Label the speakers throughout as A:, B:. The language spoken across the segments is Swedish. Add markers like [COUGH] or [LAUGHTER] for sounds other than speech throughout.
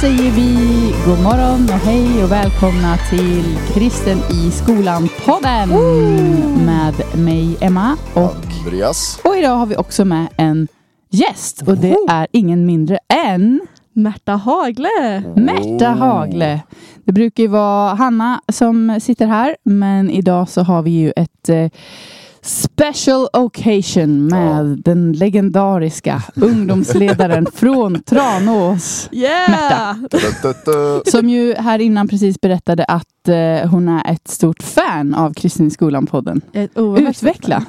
A: säger vi god morgon och hej och välkomna till Kristen i skolan-podden med mig Emma och,
B: Andreas.
A: och idag har vi också med en gäst och det är ingen mindre än
C: Märta Hagle.
A: Märta Hagle. Det brukar ju vara Hanna som sitter här men idag så har vi ju ett eh, special occasion med den legendariska ungdomsledaren [LAUGHS] från Tranås.
C: Yeah!
A: Märta. Som ju här innan precis berättade att eh, hon är ett stort fan av Kristin skolan-podden.
C: Ett oerhört
A: Utveckla!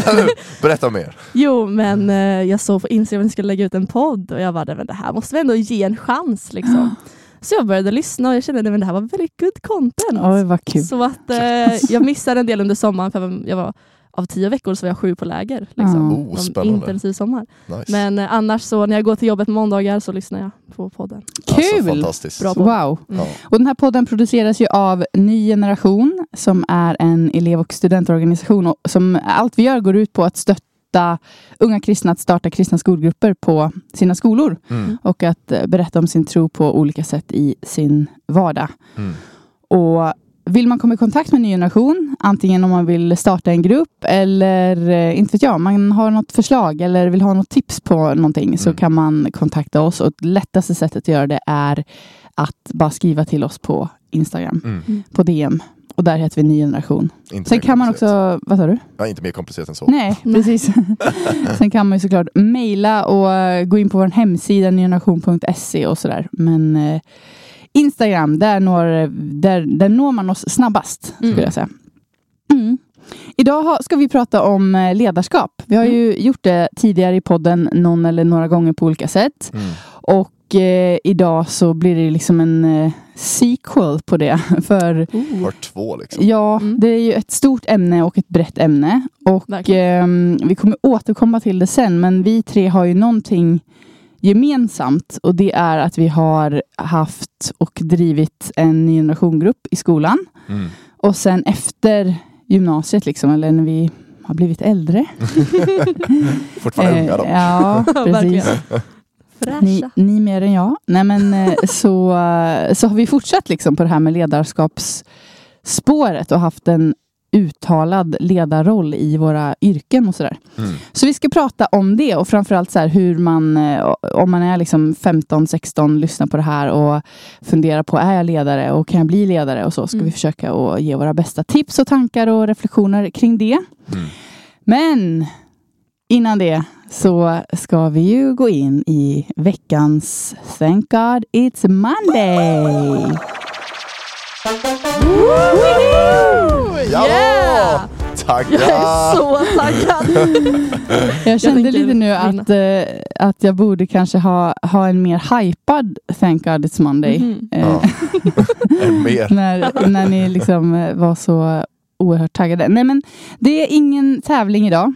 A: [LAUGHS]
B: Berätta mer.
C: Jo, men eh, jag såg på Instagram att ni skulle lägga ut en podd och jag bara, men det här måste vi ändå ge en chans liksom. [GASPS] Så jag började lyssna och jag kände att det här var väldigt good content.
A: Oj, vad kul.
C: Så att eh, jag missade en del under sommaren för jag var av tio veckor så var jag sju på läger. Liksom.
B: Oh,
C: En
B: spännande.
C: intensiv sommar.
B: Nice.
C: Men eh, annars så när jag går till jobbet måndagar så lyssnar jag på podden.
B: Alltså,
A: Kul!
B: fantastiskt.
C: Bra podd.
A: Wow!
C: Mm.
A: Och den här podden produceras ju av Ny Generation som är en elev och studentorganisation och som allt vi gör går ut på att stötta unga kristna att starta kristna skolgrupper på sina skolor
B: Mm.
A: och att eh, berätta om sin tro på olika sätt i sin vardag.
B: Mm.
A: Och vill man komma i kontakt med Ny Generation, antingen om man vill starta en grupp eller eh, inte vet jag, man har något förslag eller vill ha något tips på någonting så
B: Mm.
A: kan man kontakta oss och det lättaste sättet att göra det är att bara skriva till oss på Instagram,
B: Mm.
A: på DM. Och där heter vi Ny Generation.
B: Inte
A: Sen kan man också, vad sa du?
B: Ja, inte mer komplicerat än så.
A: Nej, precis. [LAUGHS] [LAUGHS] Sen kan man ju såklart mejla och eh, gå in på vår hemsida nygeneration.se och sådär. Men eh, Instagram, där når, där, där når man oss snabbast, skulle
C: Mm.
A: jag säga. Mm. Idag ska vi prata om eh, ledarskap. Vi har ju gjort det tidigare i podden någon eller några gånger på olika sätt.
B: Mm.
A: Och eh, idag så blir det liksom en eh, sequel på det. [LAUGHS] För
B: Part två liksom.
A: Ja,
C: Mm.
A: det är ju ett stort ämne och ett brett ämne. Och ehm, vi kommer återkomma till det sen, men vi tre har ju någonting gemensamt och det är att vi har haft och drivit en ny generationgrupp i skolan.
B: Mm.
A: Och sen efter gymnasiet, liksom, eller när vi har blivit äldre. [LAUGHS]
B: Fortfarande
A: eh,
B: unga dock.
A: Ja, [LAUGHS] precis. Ni, ni mer än jag. Nej, men, eh, så, eh, så har vi fortsatt liksom på det här med ledarskapsspåret och haft en uttalad ledarroll i våra yrken och sådär.
B: Mm.
A: Så vi ska prata om det och framförallt så här hur man, eh, om man är liksom 15-16, lyssnar på det här och funderar på, är jag ledare och kan jag bli ledare och så, ska
C: Mm.
A: vi försöka att ge våra bästa tips och tankar och reflektioner kring det.
B: Mm.
A: Men innan det så ska vi ju gå in i veckans Thank God It's Monday.
B: Ja!
C: Yeah! Jag är så taggad. [LAUGHS]
A: Jag kände
C: tänker
A: lite nu att, eh, att jag borde kanske ha, ha en mer hypad Thank God It's Monday.
C: Mhm.
A: Eh,
B: Ja. [LAUGHS] En mer.
A: när, när ni liksom eh, var så oerhört taggade. Nej men det är ingen tävling idag.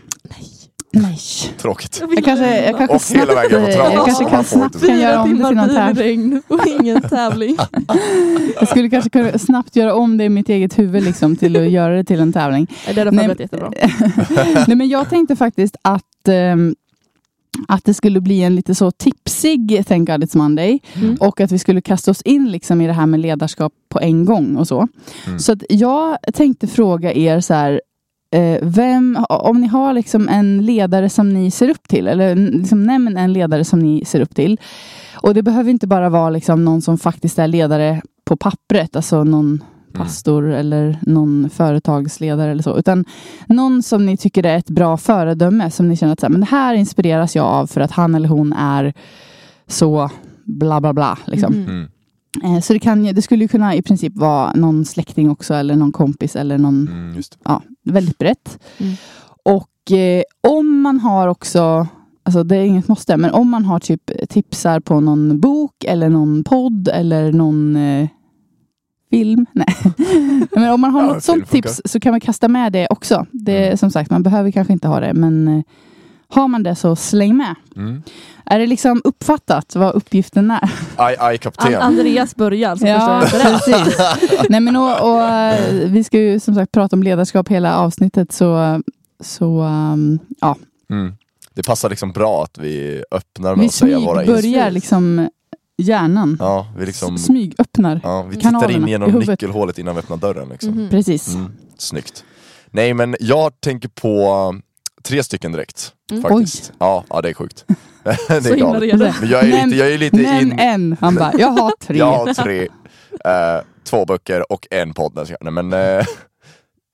C: Nej.
B: Tråkigt.
A: Jag kanske, jag kanske
B: Och hela
A: snabbt,
B: vägen på Tranås.
A: jag kanske kan snabbt kan göra om det till någon tävling.
C: och ingen tävling.
A: Jag skulle kanske kunna snabbt göra om det i mitt eget huvud liksom, till att göra det till en tävling.
C: Det har du
A: Nej,
C: jättebra. [LAUGHS]
A: Nej, men jag tänkte faktiskt att, ehm, att det skulle bli en lite så tipsig Thank God It's Monday.
C: Mm.
A: Och att vi skulle kasta oss in liksom i det här med ledarskap på en gång och så.
B: Mm.
A: Så att jag tänkte fråga er så här. Eh, vem, om ni har liksom en ledare som ni ser upp till, eller liksom nämn en ledare som ni ser upp till. Och det behöver inte bara vara liksom någon som faktiskt är ledare på pappret, alltså någon pastor eller någon företagsledare eller så. Utan någon som ni tycker är ett bra föredöme, som ni känner att så här, men det här inspireras jag av för att han eller hon är så bla bla bla. Liksom.
C: Mhm.
B: Mm.
A: Eh, Så det, kan, ju- det skulle ju kunna i princip vara någon släkting också eller någon kompis eller någon,
B: Mm, just det.
A: ja, väldigt brett.
C: Mm.
A: Och eh, om man har också, alltså det är inget måste, men om man har typ tipsar på någon bok eller någon podd eller någon eh, film. [LAUGHS] Nej. [LAUGHS] men om man har
B: Ja,
A: något sånt tips så kan man kasta med det också. Det,
B: Mm.
A: Som sagt, man behöver kanske inte ha det, men eh, har man det så släng med.
B: Mm.
A: Är det liksom uppfattat vad uppgiften är?
B: Aj, aj, kapten.
C: An- Andreas börjar så
A: Ja,
C: förstår jag det. [LAUGHS]
A: Nej, men och, och, eh, vi ska ju som sagt prata om ledarskap hela avsnittet så, så um, ja,
B: Mm. Det passar liksom bra att vi öppnar med
A: vi
B: att säga våra inspel.
A: liksom Hjärnan.
B: Ja, vi liksom...
A: Smygöppnar.
B: Ja, vi tittar
A: Kanalerna
B: in genom nyckelhålet innan vi öppnar dörren. Liksom.
C: Mhm.
A: Precis.
B: Mm, snyggt. Nej men jag tänker på tre stycken direkt.
C: Mm.
B: Faktiskt. Ja, ja, det är sjukt. [LAUGHS] [LAUGHS] det
C: Så
B: är
C: himla
B: galet.
C: redo.
B: Men jag är lite, jag är lite
A: Nämn
B: in...
A: en. Han bara, jag har tre. [LAUGHS]
B: Jag har tre. Eh, två böcker och en podd. Nej, men, eh,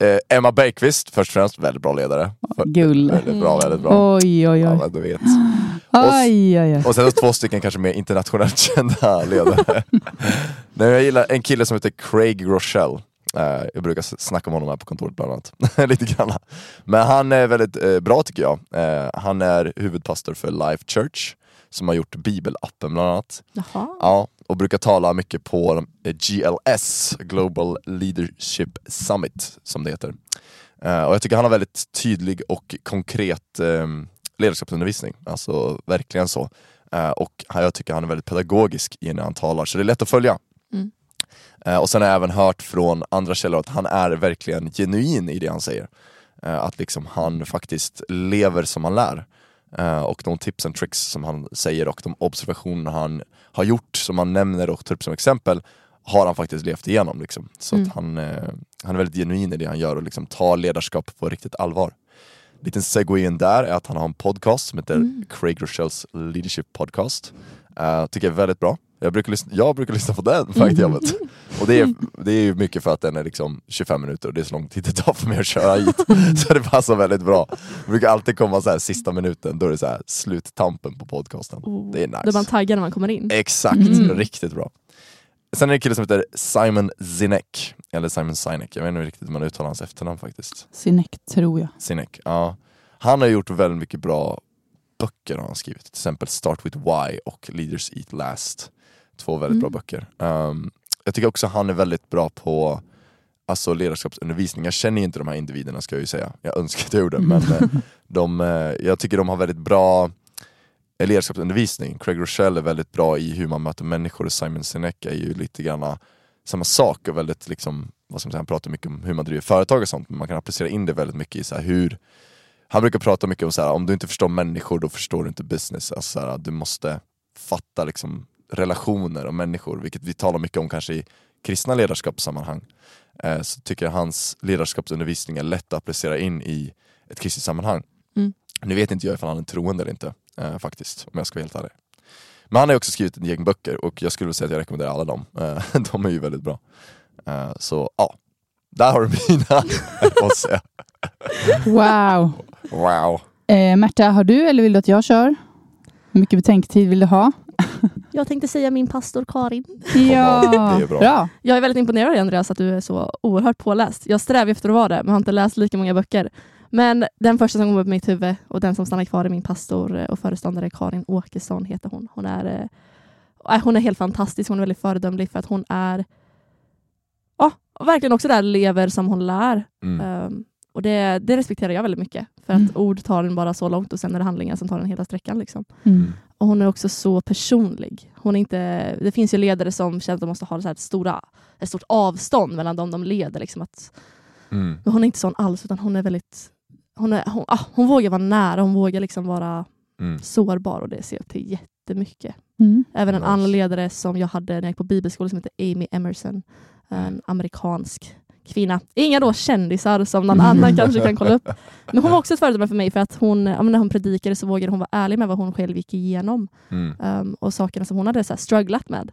B: eh, Emma Bergqvist, först och främst, väldigt bra ledare.
A: Gull.
B: väldigt bra, väldigt bra.
A: Oj, oj,
B: Ja,
A: oj.
B: men du vet. [GASPS]
A: Oj, oj, oj.
B: Och sen två stycken kanske mer internationellt kända ledare. Nej, jag gillar en kille som heter Craig Rochelle. Eh, jag brukar snacka om honom här på kontoret bland annat. [LAUGHS] Lite grann. Men han är väldigt eh, bra tycker jag. Eh, han är huvudpastor för Life Church som har gjort bibelappen bland annat.
C: Jaha.
B: Ja, och brukar tala mycket på eh, GLS, Global Leadership Summit som det heter. Eh, och jag tycker han har väldigt tydlig och konkret eh, ledarskapsundervisning, alltså verkligen så. Eh, och jag tycker han är väldigt pedagogisk i när han talar, så det är lätt att följa. Eh, och sen har jag även hört från andra källor att han är verkligen genuin i det han säger. Eh, att liksom han faktiskt lever som han lär. Eh, och de tips and tricks som han säger och de observationer han har gjort, som han nämner och tar upp som exempel, har han faktiskt levt igenom. Liksom. Så
C: Mm.
B: att han, han är väldigt genuin i det han gör och liksom tar ledarskap på riktigt allvar. Liten segway in där är att han har en podcast som heter
C: Mm.
B: Craig Rochells Leadership Podcast. Uh, tycker jag är väldigt bra. Jag brukar lyssna, jag brukar lyssna på den på väg till jobbet. Och det är, det är ju mycket för att den är liksom 25 minuter och det är så lång tid det tar för mig att köra hit. Så det passar väldigt bra. Det brukar alltid komma så här sista minuten, då är det så här sluttampen på podcasten.
C: Oh.
B: Det är nice.
C: Då man taggad när man kommer in.
B: Exakt,
A: Mm.
B: riktigt bra. Sen är det en kille som heter Simon Sinek, eller Simon Sinek, jag vet inte riktigt hur man uttalar hans efternamn faktiskt.
A: Sinek, tror jag.
B: Sinek, ja. Han har gjort väldigt mycket bra böcker har han skrivit, till exempel Start with Why och Leaders Eat Last. Två väldigt bra
C: Mm.
B: böcker. Um, jag tycker också han är väldigt bra på alltså, ledarskapsundervisning. Jag känner ju inte de här individerna ska jag ju säga, jag önskar att jag gjorde, men eh, [LAUGHS] de, eh, jag tycker de har väldigt bra eh, ledarskapsundervisning. Craig Rochelle är väldigt bra i hur man möter människor och Simon Sinek är ju lite grann samma sak och väldigt liksom, vad ska man säga, han pratar mycket om hur man driver företag och sånt, men man kan applicera in det väldigt mycket i så hur han brukar prata mycket om så här, om du inte förstår människor då förstår du inte business. Alltså så här, du måste fatta liksom, relationer och människor, vilket vi talar mycket om kanske i kristna ledarskapssammanhang. Eh, så tycker jag hans ledarskapsundervisning är lätt att applicera in i ett kristet sammanhang.
C: Mm.
B: Nu vet inte jag ifall han är troende eller inte, eh, faktiskt, om jag ska vara helt ärlig. Men han har också skrivit ett gäng böcker och jag skulle säga att jag rekommenderar alla dem. Eh, [LAUGHS] de är ju väldigt bra. Eh, så ja, där har du mina. [LAUGHS]
A: Wow.
B: Wow.
A: Eh, Märta, har du eller vill du att jag kör? Hur mycket betänketid vill du ha? [LAUGHS]
C: Jag tänkte säga min pastor Karin.
A: Ja,
B: det är bra.
A: bra.
C: Jag är väldigt imponerad av dig Andreas att du är så oerhört påläst. Jag strävar efter att vara det men har inte läst lika många böcker. Men den första som kom upp i mitt huvud och den som stannar kvar i min pastor och föreståndare Karin Åkesson heter hon. Hon är, eh, hon är helt fantastisk, hon är väldigt föredömlig för att hon är ja, verkligen också där lever som hon lär.
B: Mm.
C: Um, och det, det respekterar jag väldigt mycket. För att
A: Mm.
C: ord tar den bara så långt och sen är det handlingar som tar den hela sträckan. Liksom.
A: Mm.
C: Och hon är också så personlig. Hon är inte, det finns ju ledare som känner att de måste ha så här ett, stora, ett stort avstånd mellan dem de leder. Liksom att,
B: Mm.
C: men hon är inte sån alls, utan hon är väldigt... Hon, är, hon, ah, hon vågar vara nära, hon vågar liksom vara
B: Mm.
C: sårbar och det ser jag upp till jättemycket.
A: Mm.
C: Även en
B: Nice.
C: annan ledare som jag hade när jag gick på bibelskola som heter Amy Emerson. En amerikansk kvinna. Inga då kändisar som någon annan [LAUGHS] kanske kan kolla upp. Men hon var också ett föredöme för mig för att hon, när hon predikade så vågade hon vara ärlig med vad hon själv gick igenom
B: Mm.
C: um, och sakerna som hon hade så här, strugglat med.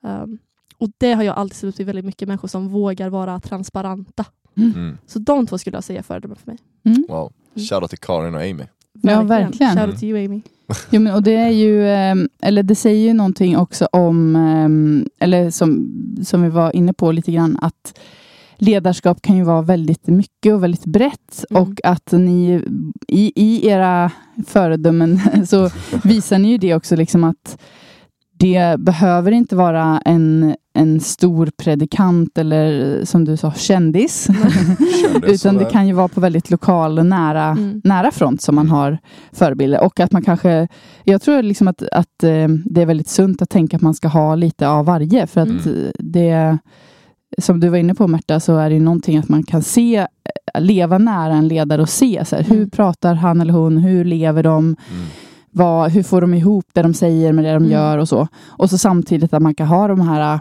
C: Um, och det har jag alltid sett upp till väldigt mycket människor som vågar vara transparenta.
B: Mm.
C: Så de två skulle jag säga är föredömen för mig.
A: Mm.
B: Wow. Shoutout till Karin och Amy.
A: Ja, verkligen.
C: Shout out to you Amy. [LAUGHS]
A: Jo, men, och det är ju, ehm, eller det säger ju någonting också om, eller som, som vi var inne på lite grann, att ledarskap kan ju vara väldigt mycket och väldigt brett
C: Mm.
A: och att ni i, i era föredömen [LAUGHS] så visar ni ju det också liksom att det behöver inte vara en, en stor predikant eller som du sa kändis. [LAUGHS] Utan det kan ju vara på väldigt lokal och nära,
C: Mm.
A: nära front som man har förebilder. Och att man kanske, jag tror liksom att, att eh, det är väldigt sunt att tänka att man ska ha lite av varje. För att
B: Mm.
A: det, som du var inne på Märta, så är det någonting att man kan se, eh, leva nära en ledare och se så här, hur
C: Mm.
A: pratar han eller hon, hur lever de,
B: Mm.
A: vad, hur får de ihop det de säger med det de
C: Mm.
A: gör och så. Och så samtidigt att man kan ha de här,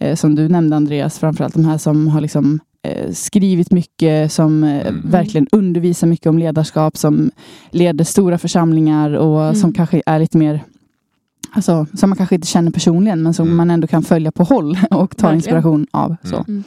A: eh, som du nämnde Andreas, framförallt de här som har liksom eh, skrivit mycket, som eh,
B: Mm.
A: verkligen undervisar mycket om ledarskap, som leder stora församlingar och
C: Mm.
A: som kanske är lite mer Alltså, som man kanske inte känner personligen men som
B: Mm.
A: man ändå kan följa på håll [LAUGHS] och ta
C: Verkligen.
A: inspiration av. Så.
B: Mm.
C: Mm.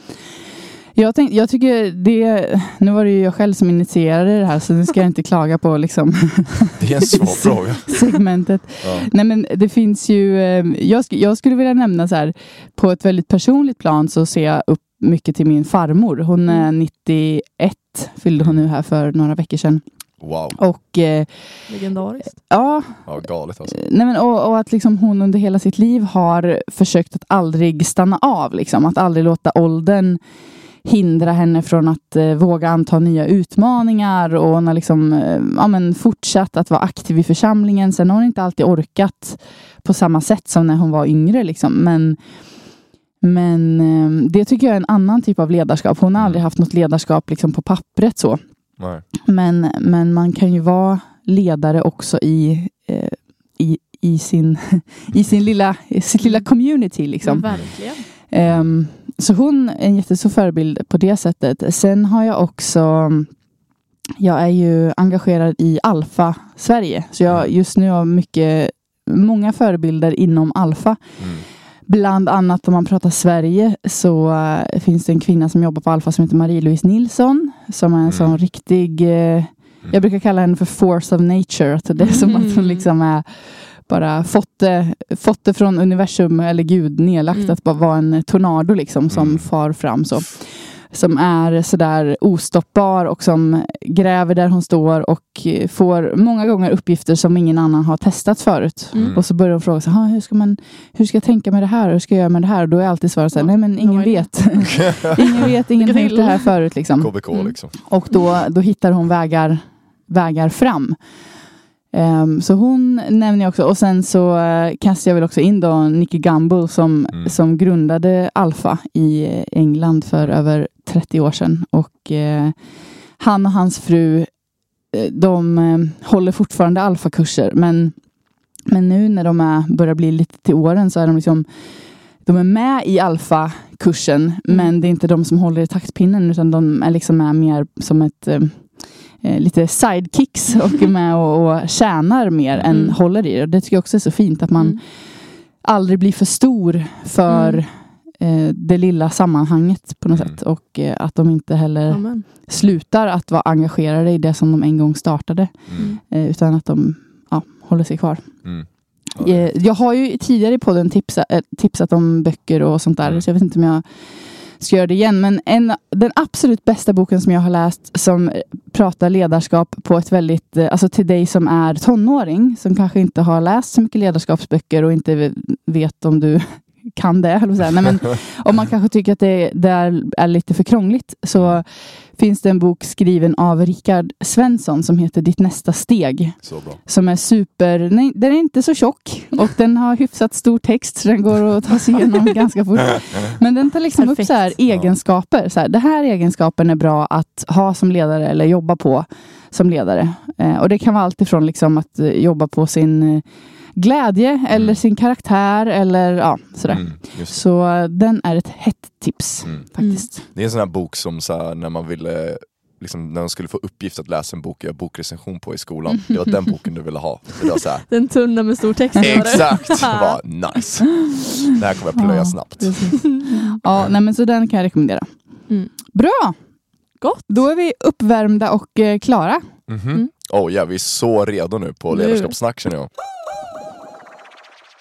A: Jag, tänk, jag tycker det, nu var det ju jag själv som initierade det här så nu ska jag inte klaga på liksom, [LAUGHS]
B: Det är en svår [LAUGHS] fråga.
A: segmentet.
B: Ja.
A: Nej men det finns ju, eh, jag, sk- jag skulle vilja nämna så här, på ett väldigt personligt plan så ser jag upp mycket till min farmor. Hon är
C: Mm.
A: 91, fyllde hon nu här för några veckor sedan.
B: Wow,
A: Och eh,
C: Legendariskt.
A: ja,
B: ja, galet alltså.
A: Nej, men, och, och att liksom hon under hela sitt liv har försökt att aldrig stanna av. Liksom. Att aldrig låta åldern hindra henne från att eh, våga anta nya utmaningar. Och hon har liksom, eh, ja, men, fortsatt att vara aktiv i församlingen. Sen har hon inte alltid orkat på samma sätt som när hon var yngre. Liksom. Men, men eh, det tycker jag är en annan typ av ledarskap. Hon har aldrig haft något ledarskap liksom, på pappret. så.
B: Nej.
A: Men, men man kan ju vara ledare också i, eh, i, i, sin, [LAUGHS] i sin lilla, i sitt lilla community. Liksom.
C: Men verkligen.
A: Ehm, så hon är en jättestor förebild på det sättet. Sen har jag också jag är ju engagerad i Alfa Sverige. Så jag just nu har mycket, många förebilder inom Alfa.
B: Mm.
A: Bland annat om man pratar Sverige så eh, finns det en kvinna som jobbar på Alfa som heter Marie-Louise Nilsson. Som är en
B: Mm.
A: sån riktig, eh, jag brukar kalla henne för force of nature. Att det är som att hon
C: Mm.
A: liksom är bara fått det, fått det från universum eller Gud nedlagt
C: Mm.
A: att bara vara en tornado liksom som
B: Mm.
A: far fram så. Som är sådär ostoppbar och som gräver där hon står och får många gånger uppgifter som ingen annan har testat förut.
C: Mm.
A: Och så börjar hon fråga sig, "Ha, hur, ska man, hur ska jag tänka med det här? Hur ska jag göra med det här? Och då är alltid svaret så här, nej men ingen vet. [LAUGHS] [LAUGHS] ingen vet, ingen har gjort det här förut. Liksom.
B: KBK
C: Mm.
B: liksom.
A: Och då, då hittar hon vägar, vägar fram. Ehm, så hon nämner jag också. Och sen så uh, kastar jag väl också in då Nicky Gumbel som,
B: Mm.
A: som grundade Alfa i England för över 30 år sedan. Och eh, han och hans fru eh, de eh, håller fortfarande Alfa-kurser. Men, men nu när de är, börjar bli lite till åren så är de liksom de är med i Alfa-kursen,
C: Mm.
A: men det är inte de som håller i taktpinnen utan de är liksom med mer som ett eh, eh, lite sidekicks [LAUGHS] och är med och, och tjänar mer än
C: Mm.
A: håller i det. Det tycker jag också är så fint att man
C: Mm.
A: aldrig blir för stor för
C: Mm.
A: Det lilla sammanhanget på något
B: Mm.
A: sätt. Och eh, att de inte heller
C: Amen.
A: slutar att vara engagerade i det som de en gång startade.
B: Mm.
A: Eh, utan att de ja, håller sig kvar.
B: Mm. Ja,
A: Eh, Jag har ju tidigare på den tipsa, eh, tipsat om böcker och sånt där,
B: Mm.
A: så jag vet inte om jag ska göra det igen. Men en, den absolut bästa boken som jag har läst som pratar ledarskap på ett väldigt, eh, alltså till dig som är tonåring, som kanske inte har läst så mycket ledarskapsböcker och inte vet om du kan det. Nej, men [LAUGHS] om man kanske tycker att det, det är, lite för krångligt så finns det en bok skriven av Rickard Svensson som heter Ditt nästa steg
B: Så bra.
A: som är super, nej, den är inte så tjock och den har hyfsat stor text så den går att ta sig igenom [LAUGHS] ganska fort. Men den tar liksom upp
C: Perfekt.
A: så här egenskaper. Så här, det här egenskapen är bra att ha som ledare eller jobba på som ledare. Eh, och det kan vara allt ifrån liksom att eh, jobba på sin eh, glädje eller
B: Mm.
A: sin karaktär eller ja, sådär.
B: Mm.
A: Så eh, den är ett hett tips
B: Mm.
A: faktiskt.
B: Det är en sån här bok som så här, när man ville Liksom, när man skulle få uppgift att läsa en bok och göra bokrecension på i skolan. Det var den boken du ville ha. Det var så här, [LAUGHS]
C: Den tunna med stor text. var
B: exakt! Bara, [LAUGHS] nice! Det här kommer jag plöja
A: Ja,
B: snabbt. [LAUGHS]
A: Ja, nej, men så den kan jag rekommendera.
C: Mm.
A: Bra!
C: Gott.
A: Då är vi uppvärmda och eh, klara.
B: Mhm.
C: Mm.
B: Oh, ja, vi är så redo nu på
C: Nu.
B: ledarskapssnack känner jag.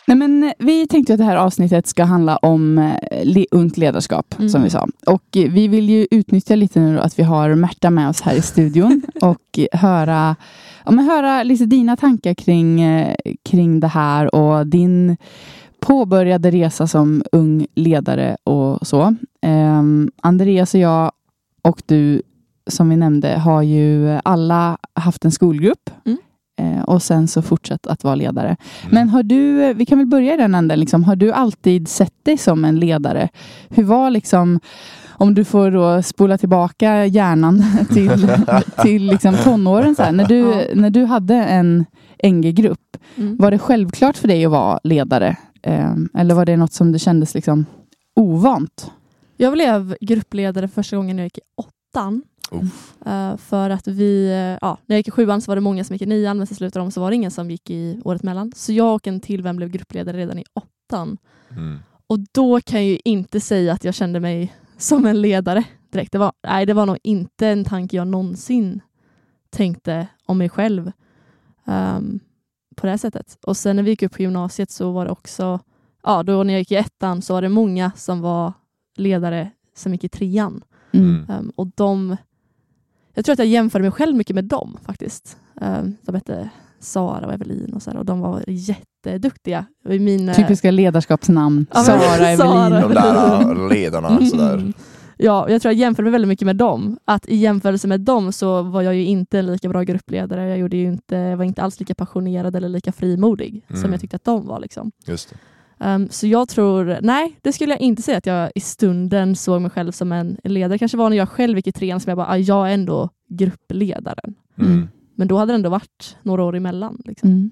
A: Nej, men eh, vi tänkte att det här avsnittet ska handla om eh, le- ungt ledarskap,
C: Mm.
A: som vi sa. Och eh, vi vill ju utnyttja lite nu att vi har Märta med oss här i studion [LAUGHS] och höra, ja, men höra lite dina tankar kring, kring det här och din påbörjade resa som ung ledare och så. Ehm, Andreas och jag och du, som vi nämnde, har ju alla haft en skolgrupp.
C: Mm.
A: Eh, och sen så fortsatt att vara ledare.
B: Mm.
A: Men har du, vi kan väl börja i den änden, liksom, har du alltid sett dig som en ledare? Hur var liksom, om du får då spola tillbaka hjärnan [LAUGHS] till, [LAUGHS] till liksom tonåren. Så här. När, du,
C: Ja.
A: när du hade en NG-grupp,
C: Mm.
A: var det självklart för dig att vara ledare? Eh, eller var det något som det kändes liksom ovant?
C: Jag blev gruppledare första gången jag gick i åttan. Eh, för att vi, eh, ja, när jag gick i sjuan så var det många som gick i nian men sen slutade de så var det ingen som gick i året mellan. Så jag och en till vän blev gruppledare redan i åttan.
B: Mm.
C: Och då kan jag ju inte säga att jag kände mig som en ledare direkt. Det var, nej, det var nog inte en tanke jag någonsin tänkte om mig själv ehm, på det här sättet. Och sen när vi gick upp på gymnasiet så var det också, ja då när jag gick i ettan så var det många som var ledare som gick i trean.
B: Mm.
C: Ehm, och de, jag tror att jag jämförde mig själv mycket med dem faktiskt. Um, de hette Sara och Evelin och, så här, och de var jätteduktiga. Min, eh,
A: Typiska ledarskapsnamn.
C: Ja,
A: Sara, Evelin.
B: De där ledarna sådär.
C: Mm. Ja, jag tror jag jämförde mig väldigt mycket med dem. Att i jämförelse med dem så var jag ju inte en lika bra gruppledare. Jag gjorde ju inte, var inte alls lika passionerad eller lika frimodig som
B: Mm.
C: jag tyckte att de var. Liksom.
B: Just det.
C: Um, så jag tror, nej, det skulle jag inte säga att jag i stunden såg mig själv som en ledare. kanske var när jag själv gick i trean som jag bara, ah, jag är ändå gruppledaren.
B: Mm.
C: Men då hade det ändå varit några år emellan. Liksom.
A: Mm.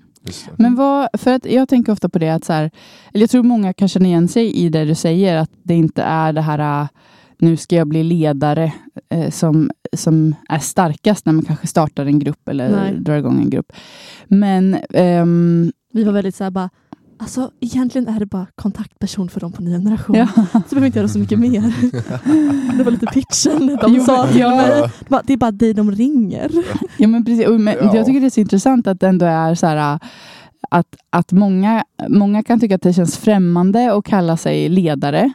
A: Men vad, för att jag tänker ofta på det att så här, eller jag tror många kan känna igen sig i det du säger, att det inte är det här äh, nu ska jag bli ledare eh, som, som är starkast när man kanske startar en grupp eller
C: Nej.
A: drar igång en grupp. Men ehm,
C: Vi var väldigt så här bara, alltså egentligen är det bara kontaktperson för dem på ny generation.
A: ja.
C: Så behöver inte göra så mycket mer. [LAUGHS] det var lite pitchen de
A: Jo,
C: sa till
A: ja.
C: mig. Det är bara dig de ringer.
A: Ja, men precis. Men,
B: Ja.
A: Jag tycker det är så intressant att det ändå är så här äh, att, att många, många kan tycka att det känns främmande att kalla sig ledare.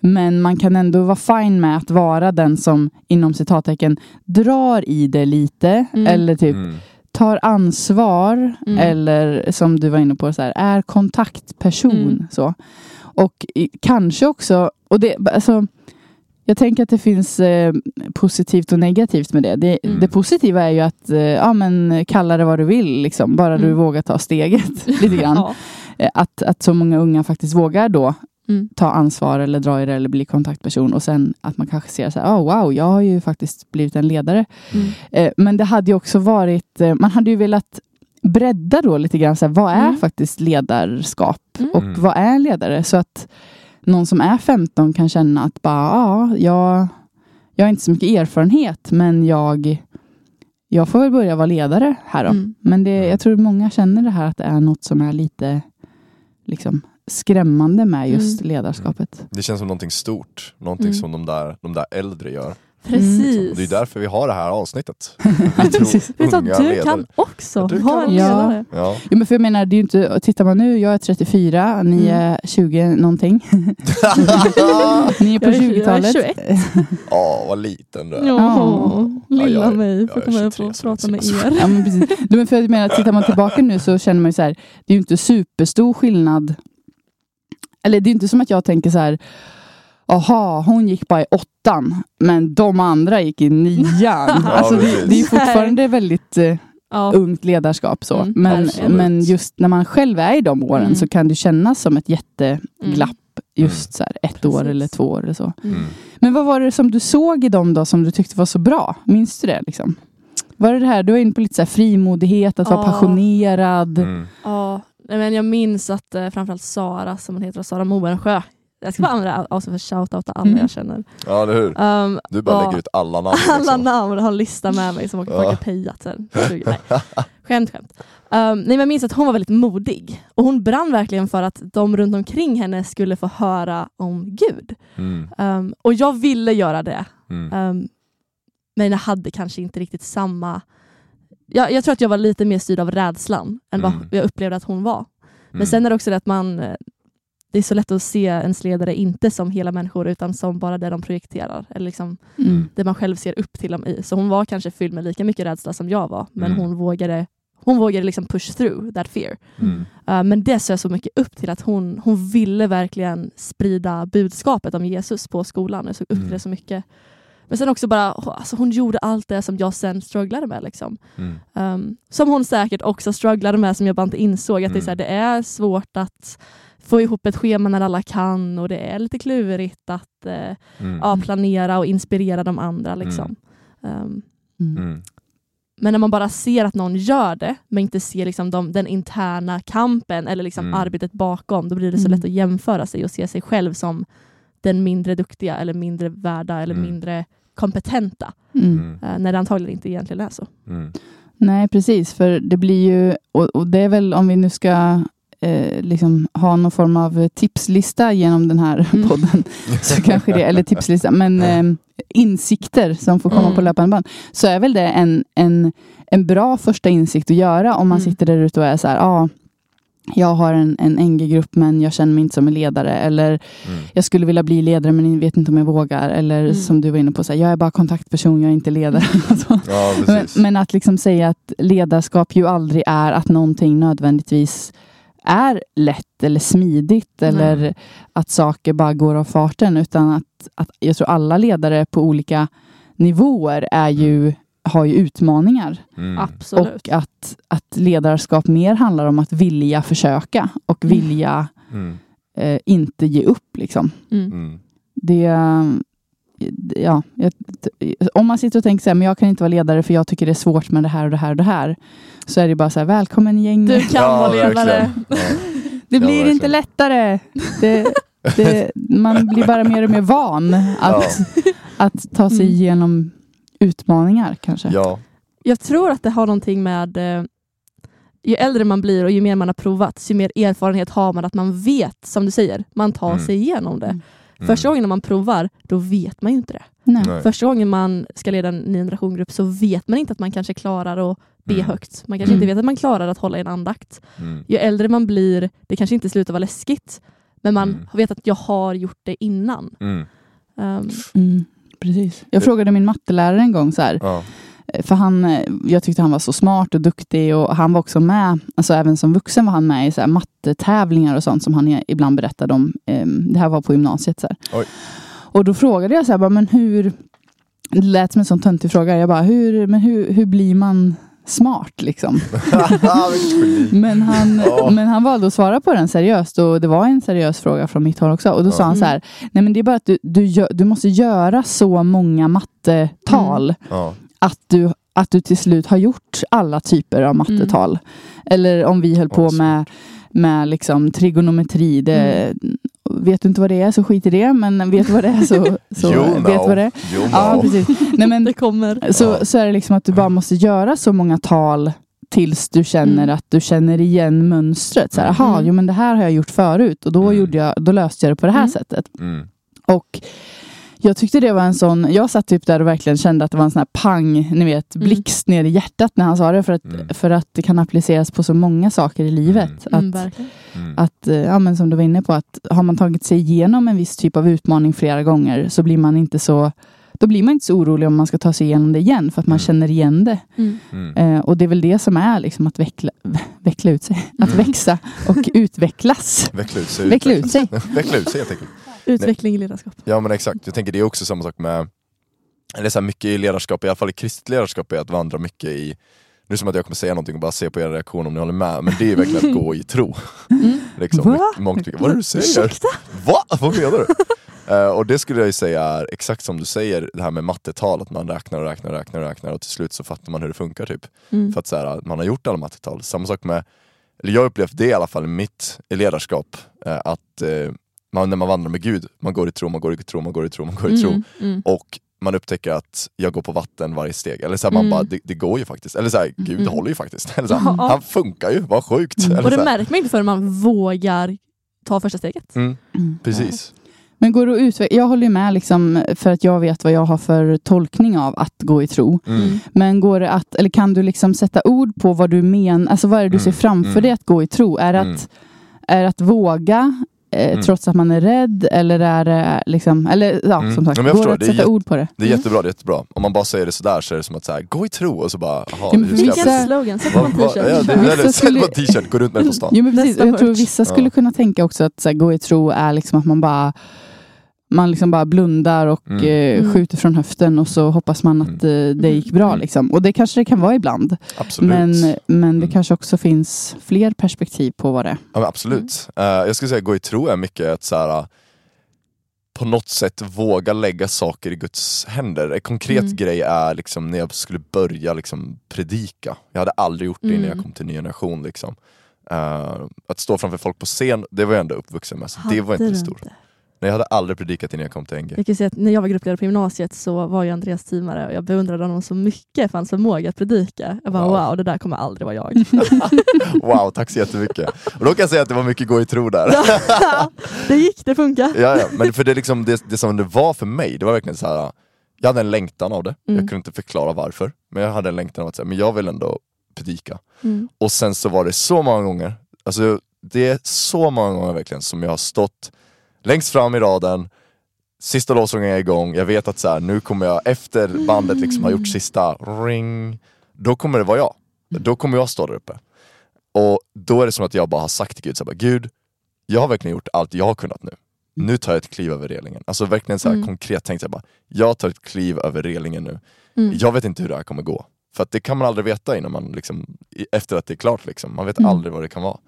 A: Men man kan ändå vara fine med att vara den som inom citattecken drar i det lite.
C: Mm.
A: Eller typ
B: Mm.
A: Tar ansvar.
C: Mm.
A: Eller som du var inne på, så här, är kontaktperson.
C: Mm.
A: Så. Och i, kanske också, och det, alltså, jag tänker att det finns eh, positivt och negativt med det. Det,
B: Mm.
A: det positiva är ju att, eh, ja men kalla det vad du vill, liksom, bara du
C: Mm.
A: vågar ta steget [LAUGHS] lite grann. [LAUGHS]
C: Ja.
A: Eh, Att, att så många unga faktiskt vågar då
C: Mm.
A: ta ansvar eller dra i det eller bli kontaktperson och sen att man kanske ser så här, oh, wow, jag har ju faktiskt blivit en ledare.
C: Mm.
A: Eh, men det hade ju också varit, eh, man hade ju velat bredda då lite grann, så här, vad är
C: Mm.
A: faktiskt ledarskap
C: Mm.
A: och
B: Mm.
A: vad är en ledare? Så att någon som är 15 kan känna att bara, ja, jag, jag har inte så mycket erfarenhet men jag, jag får väl börja vara ledare här då.
C: Mm.
A: Men det, jag tror många känner det här att det är något som är lite liksom, skrämmande med just
C: Mm.
A: ledarskapet.
B: Det känns som någonting stort, någonting
C: Mm.
B: som de där, de där äldre gör.
C: Precis.
B: Det är därför vi har det här avsnittet. [LAUGHS]
C: Vad,
B: unga
C: du
B: ledare.
C: kan också
B: Du kan
C: vara en ledare.
B: Ja.
A: Jo, men för jag menar, det är ju inte, tittar man nu, jag är 34, ni
C: Mm.
A: är 20 någonting. [LAUGHS] [LAUGHS] ni är på
C: Jag är- jag är
A: 20-talet.
C: 21.
B: Ja, vad liten du är.
C: Ja, lilla
B: Ja, jag
C: mig får komma upp
B: 23
C: och prata
B: det
C: med er.
A: Ja, men precis. Du, men för jag menar, tittar man tillbaka nu så känner man ju så här, det är ju inte superstor skillnad. Eller det är inte som att jag tänker så här, Aha, hon gick bara i åttan, men de andra gick i nian. [LAUGHS] alltså det, det är fortfarande väldigt eh,
C: Ja.
A: ungt ledarskap. Så.
C: Mm,
A: men,
C: absolut.
A: men just när man själv är i de åren
C: Mm.
A: så kan det kännas som ett jätteglapp. Just så här, ett år
C: Precis.
A: eller två år eller så.
C: Mm.
B: Mm.
A: Men vad var det som du såg i dem då som du tyckte var så bra? Minns du det? Liksom? Var det det här, du var inne på lite så här frimodighet, att vara
C: Ja.
A: passionerad.
B: Mm.
C: Ja, men jag minns att eh, framförallt Sara, som hon heter, Sara Moensjö. Jag ska bara använda också för shout-out alla
A: Mm.
C: jag känner.
B: Ja, eller hur?
C: Um,
B: Du bara lägger ut alla namn. [LAUGHS]
C: alla
B: liksom.
C: namn, har en lista med mig som folk
B: Ja.
C: har pejat sen. 20, nej. Skämt, skämt. Um, nej, men jag minns att hon var väldigt modig. Och hon brann verkligen för att de runt omkring henne skulle få höra om Gud.
B: Mm.
C: Um, och jag ville göra det.
B: Mm.
C: Um, men jag hade kanske inte riktigt samma... Jag, jag tror att jag var lite mer styrd av rädslan än vad
B: Mm.
C: jag upplevde att hon var. Men
B: Mm.
C: sen är det också det att man... eh, Det är så lätt att se ens ledare inte som hela människor utan som bara det de projekterar. Eller liksom
A: Mm.
C: det man själv ser upp till dem i. Så hon var kanske fylld med lika mycket rädsla som jag var. Men
B: Mm.
C: hon vågade, hon vågade liksom push through that fear.
B: Mm.
C: Uh, men det såg jag så mycket upp till att hon, hon ville verkligen sprida budskapet om Jesus på skolan. Jag såg upp
B: Mm.
C: till det så mycket. Men sen också bara, alltså hon gjorde allt det som jag sen strugglade med. Liksom.
B: Mm.
C: Um, som hon säkert också strugglade med som jag bara inte insåg. Att det, är så här, det är svårt att få ihop ett schema när alla kan och det är lite klurigt att eh,
B: Mm.
C: ja, planera och inspirera de andra. Liksom. Um,
A: Mm.
B: Mm.
C: men när man bara ser att någon gör det, men inte ser liksom de, den interna kampen eller liksom
B: Mm.
C: arbetet bakom, då blir det så
A: Mm.
C: lätt att jämföra sig och se sig själv som den mindre duktiga eller mindre värda eller
B: Mm.
C: mindre kompetenta.
A: Mm.
B: Mm.
C: eh, när det antagligen inte egentligen är så.
B: Mm.
A: Nej, precis. För det blir ju, och, och det är väl om vi nu ska eh, liksom ha någon form av tipslista genom den här
C: Mm.
A: podden, så kanske det, eller tipslista, men eh, insikter som får komma
C: Mm.
A: på löpande band, så är väl det en, en, en bra första insikt att göra om man
C: Mm.
A: sitter där ute och är så här, ja, ah, jag har en, en NG-grupp men jag känner mig inte som en ledare. Eller
B: Mm.
A: jag skulle vilja bli ledare men jag vet inte om jag vågar. Eller
C: Mm.
A: som du var inne på, så här, jag är bara kontaktperson, jag är inte ledare. [LAUGHS] Alltså.
B: Ja,
A: Men, men att liksom säga att ledarskap ju aldrig är att någonting nödvändigtvis är lätt eller smidigt
C: Nej.
A: eller att saker bara går av farten utan att, att jag tror alla ledare på olika nivåer är ju, har ju utmaningar
B: Mm.
C: Absolut.
A: och att, att ledarskap mer handlar om att vilja försöka och
C: Mm.
A: vilja
B: Mm.
A: eh, inte ge upp liksom.
C: Mm.
B: Mm.
A: Det, ja, jag, om man sitter och tänker så här, men jag kan inte vara ledare för jag tycker det är svårt med det här och det här och det här. Så är det bara så här, välkommen gäng.
C: Du kan
B: Ja,
C: vara ledare. [LAUGHS]
B: Ja.
A: det
B: ja,
A: blir
B: verkligen.
A: inte lättare. Det, [LAUGHS] det, man blir bara mer och mer van att, att ta sig
C: Mm.
A: igenom utmaningar kanske.
B: Ja.
C: Jag tror att det har någonting med eh, ju äldre man blir och ju mer man har provat, ju mer erfarenhet har man att man vet, som du säger, man tar
B: Mm.
C: sig igenom det.
A: Mm.
C: Första gången när man provar, då vet man ju inte det.
A: Nej.
B: Nej.
C: Första gången man ska leda en ny generationgrupp så vet man inte att man kanske klarar att be
B: Mm.
C: högt. Man kanske
A: Mm.
C: inte vet att man klarar att hålla en andakt.
B: Mm.
C: Ju äldre man blir, det kanske inte slutar vara läskigt, men man
B: Mm.
C: vet att jag har gjort det innan.
B: Mm.
C: Um,
A: Mm, precis. Jag frågade min mattelärare en gång så här,
B: Ja.
A: För han, eh, jag tyckte han var så smart och duktig och han var också med, alltså även som vuxen var han med i så här mattetävlingar och sånt som han ibland berättade om. Ehm, Det här var på gymnasiet. Så. Och då frågade jag så här, men hur, det lät som en sån töntig fråga, jag bara, hur, men hur, hur blir man smart liksom? [LAUGHS] Men han, men han valde att svara på den seriöst och det var en seriös fråga från mitt håll också. Och då sa han så här, nej men det är bara att du, du, gör, du måste göra så många mattetal
B: Ja.
A: att du, att du till slut har gjort alla typer av mattetal. Eller om vi höll på med, med liksom trigonometri. Det, Vet du inte vad det är så skit i det. Men vet du vad det är så, så [LAUGHS]
B: you
A: vet
B: know.
A: vad det är.
B: You
A: Ja,
B: know.
A: precis. Nej, men,
C: det kommer.
A: så,
B: Ja.
A: så är det liksom att du bara måste göra så många tal tills du känner
C: Mm.
A: att du känner igen mönstret. Så här,
B: Mm.
A: Aha, jo, men det här har jag gjort förut och då,
B: Mm.
A: gjorde jag, då löste jag det på det här
C: Mm.
A: sättet.
B: Mm.
A: Och jag tyckte det var en sån, jag satt typ där och verkligen kände att det var en sån här pang, ni vet,
C: Mm.
A: blixt ner i hjärtat när han sa det. För att,
B: Mm.
A: för att det kan appliceras på så många saker i livet.
C: Mm,
A: Att,
C: verkligen.
B: Mm.
A: att, eh, ja, men som du var inne på, att har man tagit sig igenom en viss typ av utmaning flera gånger så blir man inte så då blir man inte så orolig om man ska ta sig igenom det igen för att man
B: Mm.
A: känner igen det.
C: Mm.
B: Mm.
A: Eh, och det är väl det som är liksom att veckla, veckla ut sig. Att
B: Mm.
A: växa och utvecklas.
B: Veckla ut sig.
A: Veckla ut sig. [LAUGHS]
B: Veckla ut sig helt enkelt. [LAUGHS]
C: Utveckling i ledarskap.
B: Ja men exakt, jag tänker det är också samma sak med eller så här, mycket i ledarskap, i alla fall i kristet ledarskap, är att vandra mycket i Nu är det som att jag kommer säga någonting och bara se på er reaktion om ni håller med, men det är verkligen att gå i tro.
C: Mm. [LAUGHS]
B: liksom,
A: Va?
B: mångt mycket. Vad är det du säger?
C: Ursäkta?
B: Va? Vad menar du? [LAUGHS] Eh, och det skulle jag ju säga är exakt som du säger, det här med mattetal, att man räknar och räknar och räknar och räknar och till slut så fattar man hur det funkar typ.
C: Mm.
B: För att så här, man har gjort alla mattetal. Samma sak med, eller jag upplevt det i alla fall i mitt ledarskap, eh, att eh, man, när man vandrar med Gud, man går i tro, man går i tro, man går i tro, man går i tro.
C: Mm. Mm.
B: Och man upptäcker att jag går på vatten varje steg. Eller så här, man
C: Mm.
B: bara, det, det går ju faktiskt. Eller så här, Gud
C: Mm.
B: håller ju faktiskt. [LAUGHS] Eller så här,
C: Ja.
B: Han funkar ju, vad sjukt.
A: Mm.
B: Eller
C: Och det märker man inte förrän man vågar ta första steget.
B: Mm,
A: Mm.
B: precis.
A: Men går det att? Jag håller ju med liksom, för att jag vet vad jag har för tolkning av att gå i tro.
B: Mm.
A: Men går det att, eller kan du liksom sätta ord på vad du menar? Alltså vad är det du
B: Mm,
A: ser framför
B: mm.
A: dig att gå i tro? Är det
B: Mm.
A: att, är att våga eh,
B: Mm.
A: trots att man är rädd? Eller är det liksom, eller ja
B: Mm.
A: som sagt,
B: Ja,
A: går
B: förstår,
A: det att
B: det är
A: sätta ord på det?
B: Det är
C: Mm.
B: jättebra, det är jättebra. Om man bara säger det sådär så är det som att så här, gå i tro och så bara, jaha,
A: men
B: hur ska jag
A: vissa-
C: Vilken slogan, sätt på en t-shirt.
B: ja, det, [LAUGHS]
A: skulle-
B: en t-shirt, gå runt med den på stan.
A: Jo, men precis. Jag tror vissa skulle
B: Ja.
A: kunna tänka också att så här, gå i tro är liksom att man bara man liksom bara blundar och
B: Mm.
A: eh,
C: Mm.
A: skjuter från höften och så hoppas man att eh, det gick bra.
B: Mm.
A: Liksom. Och det kanske det kan vara ibland.
B: Absolut.
A: Men, men det
B: Mm.
A: kanske också finns fler perspektiv på vad det är.
B: Ja, absolut. Eh, jag skulle säga gå i tro är mycket att så här, på något sätt våga lägga saker i Guds händer. En konkret
C: Mm.
B: grej är liksom när jag skulle börja liksom predika. Jag hade aldrig gjort det innan
C: Mm.
B: jag kom till ny generation. Liksom. Eh, att stå framför folk på scen, det var jag ändå uppvuxen med. Så det var inte det stora.
C: inte?
B: Nej, jag hade aldrig predikat innan jag kom till NG.
C: Jag kan säga att när jag var gruppledare på gymnasiet så var ju Andreas teamare och jag beundrade honom så mycket för hans förmåga att predika. Jag bara
B: Wow.
C: wow, det där kommer aldrig vara jag. [LAUGHS]
B: Wow, tack så jättemycket. Och då kan jag säga att det var mycket gå i tro där.
C: det gick, det funkar.
B: ja, ja. Men för det, liksom, det, det som det var för mig, det var verkligen så här. Jag hade en längtan av det,
C: Mm.
B: jag kunde inte förklara varför. Men jag hade en längtan av att säga, men jag vill ändå predika.
C: Mm.
B: Och sen så var det så många gånger, alltså det är så många gånger verkligen som jag har stått längst fram i raden, sista lovsången är igång, jag vet att så här, nu kommer jag efter bandet liksom har gjort sista ring, då kommer det vara jag. Då kommer jag stå där uppe. Och då är det som att jag bara har sagt till Gud, så bara, Gud, jag har verkligen gjort allt jag har kunnat nu. Nu tar jag ett kliv över relingen. Alltså verkligen så
C: Mm.
B: konkret tänkt, här, bara, jag tar ett kliv över relingen nu.
C: Mm.
B: Jag vet inte hur det här kommer gå. För det kan man aldrig veta innan man liksom, efter att det är klart. Liksom. Man vet
A: Mm.
B: aldrig vad det kan vara.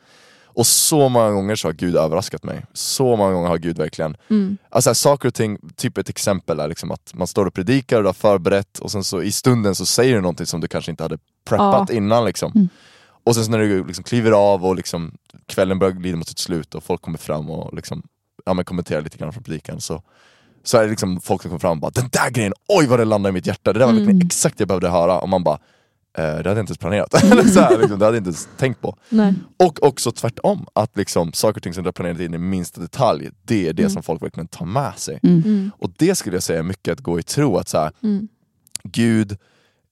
B: Och så många gånger så har Gud överraskat mig. Så många gånger har Gud verkligen,
C: Mm.
B: alltså här, saker och ting, typ ett exempel är liksom att man står och predikar och du har förberett och sen så i stunden så säger du någonting som du kanske inte hade preppat innan. Liksom.
A: Mm.
B: Och sen så när du liksom kliver av och liksom kvällen börjar glida mot sitt slut och folk kommer fram och liksom, ja, men kommenterar lite grann från predikan så, så är det liksom folk som kommer fram och bara Den där grejen, oj vad det landade i mitt hjärta, det där var
C: Mm.
B: exakt det jag behövde höra. Och man bara det hade jag inte ens planerat. [LAUGHS] Så här, liksom, det hade jag inte ens tänkt på.
C: Nej.
B: Och också tvärtom, att liksom, saker och ting som du har planerat in i minsta detalj, det är det
C: Mm.
B: som folk verkligen tar med sig.
A: Mm.
C: Mm.
B: Och det skulle jag säga är mycket att gå i tro, att så här,
C: Mm.
B: Gud,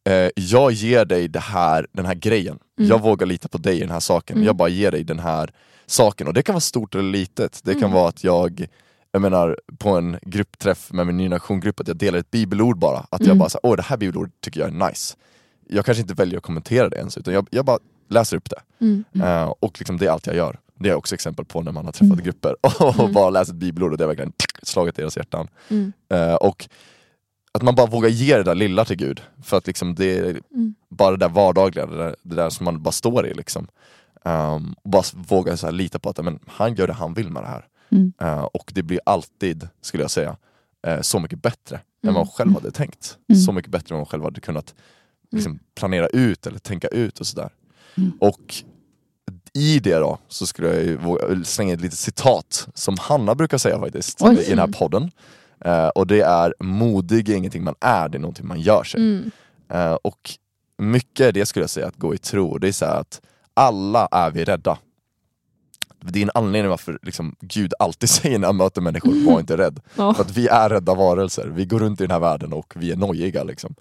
B: eh, jag ger dig det här, den här grejen.
C: Mm.
B: Jag vågar lita på dig i den här saken.
C: Mm.
B: Jag bara ger dig den här saken. Och det kan vara stort eller litet. Det kan
C: Mm.
B: vara att jag, jag menar på en gruppträff med min ny nationgrupp, att jag delar ett bibelord bara. Att jag bara, så åh det här bibelordet tycker jag är nice. Jag kanske inte väljer att kommentera det ens, utan jag, jag bara läser upp det.
C: Mm.
B: Eh, och liksom det är allt jag gör. Det är också exempel på när man har träffat
A: Mm.
B: grupper [LAUGHS] och
C: Mm.
B: bara läst ett bibelord och det har verkligen slagit deras hjärtan.
C: Mm.
B: Eh, och att man bara vågar ge det där lilla till Gud. För att liksom det är
C: Mm.
B: bara det där vardagliga, det där, det där som man bara står i. Liksom. Um, och bara våga så här lita på att men, han gör det han vill med det här.
A: Mm.
B: Eh, och det blir alltid, skulle jag säga, så mycket bättre än
C: Mm.
B: vad man själv hade tänkt.
A: Mm.
B: Så mycket bättre än vad man själv hade kunnat liksom, planera ut eller tänka ut och sådär.
A: Mm.
B: Och i det då så skulle jag slänga ett litet citat som Hanna brukar säga faktiskt
A: Oj.
B: i den här podden. Eh, och det är modig är ingenting man är, det är någonting man gör sig.
C: Mm.
B: Eh, och mycket det skulle jag säga att gå i tro, det är så att alla är vi rädda. Det är en anledning varför liksom, Gud alltid [LAUGHS] säger när han möter människor, var inte rädd. [LAUGHS]
C: Ja.
B: För att vi är rädda varelser, vi går runt i den här världen och vi är nojiga. Liksom.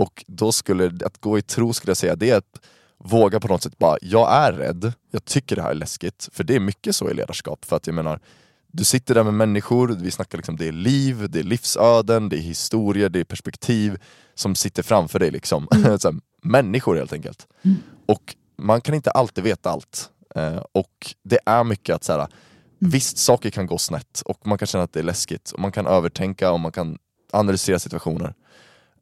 B: Och då skulle, att gå i tro skulle jag säga, det är att våga på något sätt bara, jag är rädd, jag tycker det här är läskigt. För det är mycket så i ledarskap, för att jag menar, du sitter där med människor, vi snackar liksom, det är liv, det är livsöden, det är historier, det är perspektiv som sitter framför dig. Liksom. [LAUGHS] här, människor helt enkelt.
A: Mm.
B: Och man kan inte alltid veta allt. Eh, och det är mycket att så här, visst saker kan gå snett och man kan känna att det är läskigt och man kan övertänka och man kan analysera situationer.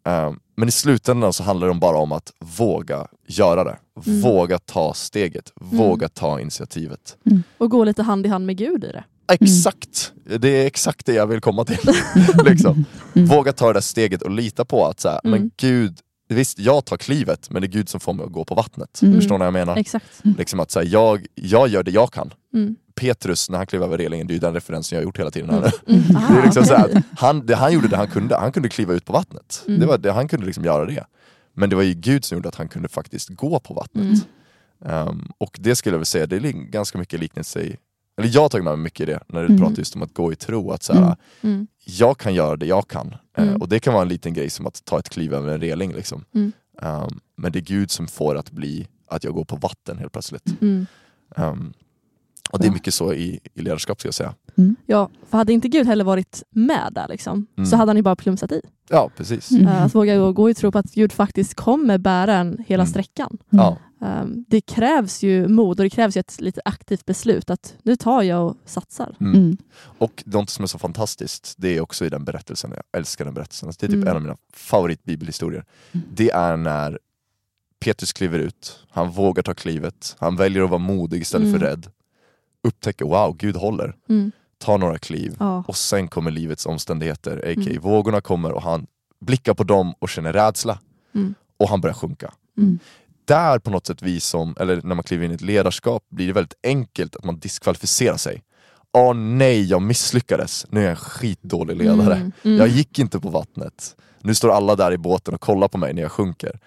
B: Eh, men i slutändan så handlar det bara om att våga göra det.
C: Mm.
B: Våga ta steget, våga ta initiativet.
C: Och gå lite hand i hand med Gud i det.
B: Exakt! Det är exakt det jag vill komma till. [LAUGHS] liksom. Våga ta det där steget och lita på att så här,
C: Mm.
B: men Gud, visst jag tar klivet men det är Gud som får mig att gå på vattnet.
A: Mm.
B: Förstår ni vad jag menar?
C: Exakt.
B: Liksom att så här, jag, jag gör det jag kan.
C: Mm.
B: Petrus, när han klev över relingen, det är ju den referensen jag har gjort hela tiden. Här.
C: Mm. Mm. [LAUGHS]
B: Det är liksom så att han, det, han gjorde det han kunde, han kunde kliva ut på vattnet.
C: Mm.
B: Det var det, han kunde liksom göra det. Men det var ju Gud som gjorde att han kunde faktiskt gå på vattnet. Ehm, och det skulle jag väl säga, det är ganska mycket liknelse i, eller jag har tagit med mig mycket i det, när du
A: Mm.
B: pratar just om att gå i tro. Att så här,
A: Mm.
B: Jag kan göra det jag kan. Eh,
C: Mm.
B: och det kan vara en liten grej som att ta ett kliv över en reling. Liksom. Ehm, men det är Gud som får att bli att jag går på vatten helt plötsligt.
C: Mm.
B: Ehm, och det är mycket så i, i ledarskap ska jag säga.
C: Ja, för hade inte Gud heller varit med där liksom,
B: Mm.
C: så hade han ju bara plumsat i.
B: Ja, precis.
A: Mm.
C: Eh, Att våga gå- gå i tro på att Gud faktiskt kommer bära en hela
B: Mm.
C: sträckan.
B: Ja.
C: Um, det krävs ju mod och det krävs ju ett lite aktivt beslut att nu tar jag och satsar.
B: Mm.
A: Mm.
B: Och något som är så fantastiskt, det är också i den berättelsen, jag älskar den berättelsen, det är typ
C: Mm.
B: en av mina favoritbibelhistorier.
A: Mm.
B: Det är när Petrus kliver ut, han vågar ta klivet, han väljer att vara modig istället för
C: Mm.
B: rädd. Upptäcker, wow, Gud håller.
C: Mm.
B: Tar några kliv
C: Ja.
B: och sen kommer livets omständigheter, a.k.a.
C: Mm.
B: vågorna kommer och han blickar på dem och känner rädsla.
C: Mm.
B: Och han börjar sjunka.
A: Mm.
B: Där på något sätt vi som, eller när man kliver in i ett ledarskap blir det väldigt enkelt att man diskvalificerar sig. Åh nej, jag misslyckades. Nu är jag en skitdålig ledare.
C: Mm. Mm.
B: Jag gick inte på vattnet. Nu står alla där i båten och kollar på mig när jag sjunker.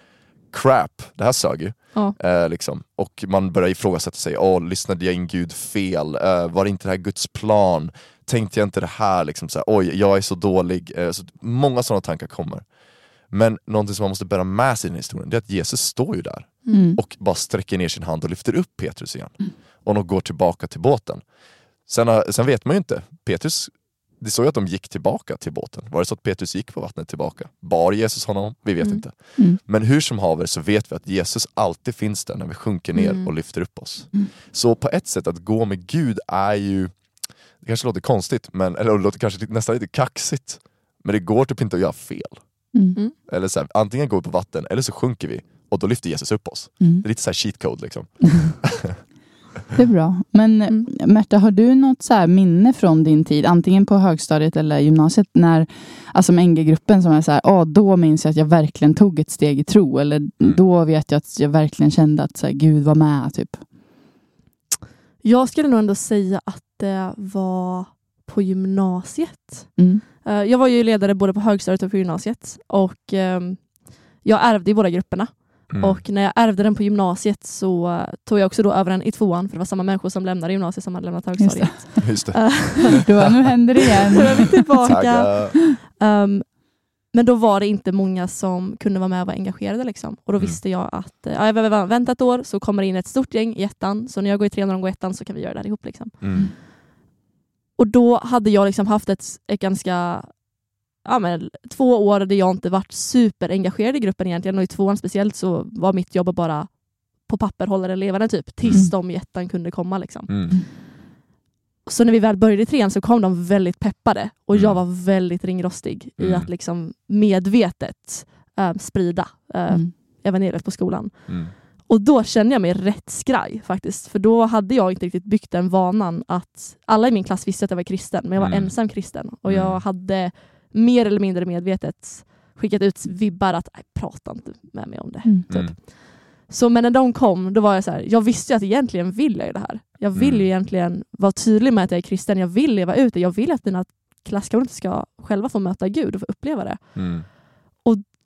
B: Crap, det här sög ju.
C: Ja.
B: Eh, liksom. Och man börjar ifrågasätta sig, Åh, lyssnade jag in Gud fel? Eh, var inte det här Guds plan? Tänkte jag inte det här? Liksom, så här Oj, jag är så dålig. Eh, så många sådana tankar kommer. Men någonting som man måste bära med sig i den historien, det är att Jesus står ju där
A: Mm.
B: och bara sträcker ner sin hand och lyfter upp Petrus igen. Och de går tillbaka till båten. Sen, sen vet man ju inte, Petrus, det står ju att de gick tillbaka till båten. Var det så att Petrus gick på vattnet tillbaka? Bar Jesus honom? Vi vet
C: Mm.
B: inte.
A: Mm.
B: Men hur som haver så vet vi att Jesus alltid finns där när vi sjunker ner
C: Mm.
B: och lyfter upp oss.
A: Mm.
B: Så på ett sätt att gå med Gud är ju, det kanske låter konstigt, men, eller det låter kanske nästan lite kaxigt, men det går typ inte att göra fel.
A: Mm.
B: Eller så här, antingen går vi på vatten eller så sjunker vi och då lyfter Jesus upp oss.
A: Mm.
B: Det är lite så här cheat code liksom. [LAUGHS]
A: Det är bra. Men
C: Mm.
A: Märta, har du något så här minne från din tid, antingen på högstadiet eller gymnasiet, när, alltså med NG-gruppen som är så här, ah, då minns jag att jag verkligen tog ett steg i tro, eller
B: Mm.
A: då vet jag att jag verkligen kände att så här, Gud var med, typ.
C: Jag skulle nog ändå säga att det var på gymnasiet.
A: Mm.
C: Eh, Jag var ju ledare både på högstadiet och på gymnasiet och ehm, jag ärvde i båda grupperna.
B: Mm.
C: Och när jag ärvde den på gymnasiet så eh, tog jag också då över den i tvåan för det var samma människor som lämnade gymnasiet som hade lämnat högstadiet. [LAUGHS]
B: Just det.
C: Eh, [LAUGHS]
A: Då, nu händer det igen. [LAUGHS]
C: Då är vi tillbaka. Ehm, men då var det inte många som kunde vara med och vara engagerade. Liksom. Och då
B: Mm.
C: visste jag att eh, ja, jag behöver vänta ett år så kommer det in ett stort gäng i ettan. Så när jag går i trean och de går i ettan så kan vi göra det här ihop. Liksom.
B: Mm.
C: Och då hade jag liksom haft ett, ett ganska ja, men, två år där jag inte varit superengagerad i gruppen egentligen och i tvåan speciellt så var mitt jobb att bara på papper hålla det levande typ tills
A: Mm.
C: de i ettan kunde komma. Liksom.
B: Mm.
C: Så när vi väl började i trean så kom de väldigt peppade och jag
B: Mm.
C: var väldigt ringrostig i
B: Mm.
C: att liksom medvetet eh, sprida
A: Mm.
C: evangeliet på skolan.
B: Mm.
C: Och då kände jag mig rätt skraj faktiskt. För då hade jag inte riktigt byggt den vanan att alla i min klass visste att jag var kristen, men jag var
B: Mm.
C: ensam kristen. Och
B: Mm.
C: jag hade mer eller mindre medvetet skickat ut vibbar att "Nej, prata inte med mig om det.
A: Mm.
C: Typ.
B: Mm.
C: Så men när de kom, då var jag så här, jag visste ju att egentligen vill jag ju det här. Jag vill
B: Mm.
C: ju egentligen vara tydlig med att jag är kristen, jag vill leva ut det, jag vill att mina klasskamrater ska själva få möta Gud och få uppleva det.
B: Mm.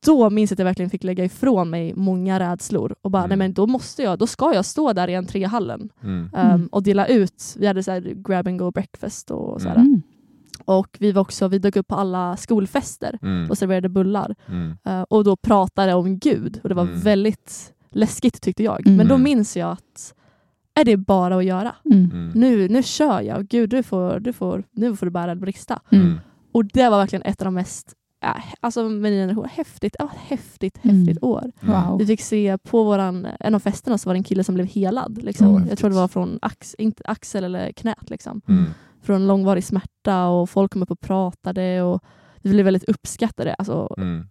C: Då minns jag att jag verkligen fick lägga ifrån mig många rädslor och bara,
B: Mm.
C: nej men då måste jag, då ska jag stå där i entréhallen
B: Mm.
C: um,
A: Mm.
C: och dela ut, vi hade så här grab and go breakfast och så här.
A: Mm.
C: Och vi var också, vi dök upp på alla skolfester
B: Mm.
C: och serverade bullar
B: Mm.
C: eh, och då pratade om Gud och det var
B: Mm.
C: väldigt läskigt tyckte jag.
A: Mm.
C: Men då
B: Mm.
C: minns jag att är det bara att göra.
A: Mm.
B: Mm.
C: Nu, nu kör jag. Gud, du får, du får, nu får du bära eller brista.
A: Mm.
C: Och det var verkligen ett av de mest, äh, alltså med min generation, häftigt, ja, häftigt,
A: Mm.
C: häftigt år.
A: Wow.
C: Vi fick se på våran, en av festerna så var det en kille som blev helad. Liksom.
B: Ja,
C: jag tror det var från ax, inte axel eller knät. Liksom.
B: Mm.
C: Från långvarig smärta och folk kom upp och pratade och vi blev väldigt uppskattade. Alltså,
B: Mm.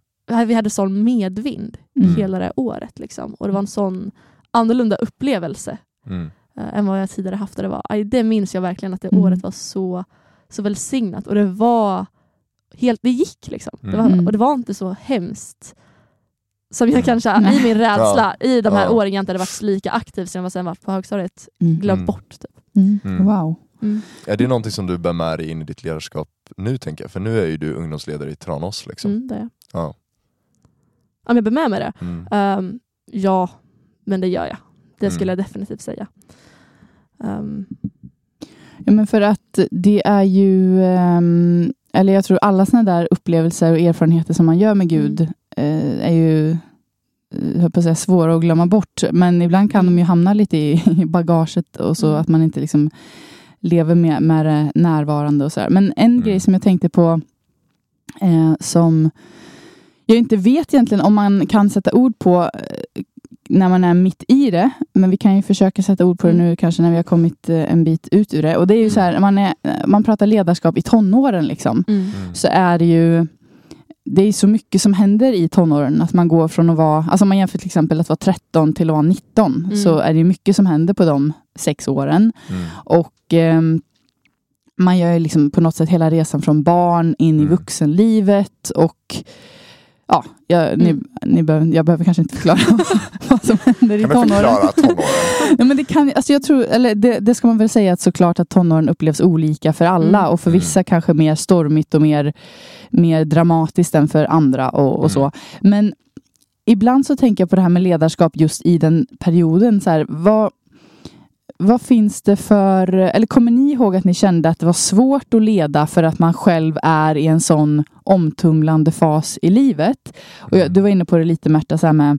C: vi hade sån medvind
A: Mm.
C: hela det året. Liksom. Och det var en sån annorlunda upplevelse
B: Mm.
C: eh, än vad jag tidigare haft. Det, var, aj, det minns jag verkligen att det
A: Mm.
C: året var så, så välsignat. Och det var helt, det gick liksom. Det var,
A: Mm.
C: och det var inte så hemskt som jag
B: Mm.
C: kanske
A: Nej.
C: i min rädsla i de här
B: Ja.
C: åren jag inte hade varit lika aktiv som jag sen varit på högstadiet
A: Mm.
C: glömt
B: Mm.
C: bort. Typ.
A: Mm.
B: Mm.
A: Wow.
B: Är det någonting som du bär med dig in i ditt ledarskap nu tänker jag? För nu är ju du ungdomsledare i Tranås. Liksom.
C: Mm, det är jag.
B: Ja.
C: Om jag bär med mig det?
B: Mm.
C: Ehm, ja, men det gör jag. Det skulle
B: Mm.
C: jag definitivt säga. Ehm,
A: Ja, men för att det är ju, ehm, eller jag tror alla sådana där upplevelser och erfarenheter som man gör med Gud eh, är ju eh, jag höll på att säga, svåra att glömma bort. Men ibland kan de ju hamna lite i, i bagaget och så
C: Mm.
A: att man inte liksom lever med, med det närvarande och sådär. Men en
B: Mm.
A: grej som jag tänkte på eh, som jag inte vet egentligen om man kan sätta ord på. Eh, när man är mitt i det, men vi kan ju försöka sätta ord på det
C: Mm.
A: nu kanske när vi har kommit eh, en bit ut ur det. Och det är ju så här, man, är, man pratar ledarskap i tonåren liksom.
C: Mm.
B: Mm.
A: Så är det ju det är så mycket som händer i tonåren. Att man går från att vara, alltså om man jämför till exempel att vara 13 till att vara 19.
C: Mm.
A: Så är det mycket som händer på de sex åren.
B: Mm.
A: Och ehm, man gör ju liksom på något sätt hela resan från barn in i
B: Mm.
A: vuxenlivet. Och ja, jag, ni,
C: Mm.
A: ni behöver, jag behöver kanske inte förklara [LAUGHS] vad som händer i
B: Kan vi
A: tonåren.
B: förklara tonåren? [LAUGHS]
A: Ja, men det, kan, alltså jag tror, eller det, det ska man väl säga att såklart att tonåren upplevs olika för alla
C: Mm.
A: och för
B: Mm.
A: vissa kanske mer stormigt och mer, mer dramatiskt än för andra och, och
B: Mm.
A: så. Men ibland så tänker jag på det här med ledarskap just i den perioden. Så här, vad, vad finns det för, eller kommer ni ihåg att ni kände att det var svårt att leda för att man själv är i en sån omtumlande fas i livet? Och jag, du var inne på det lite Märta, så med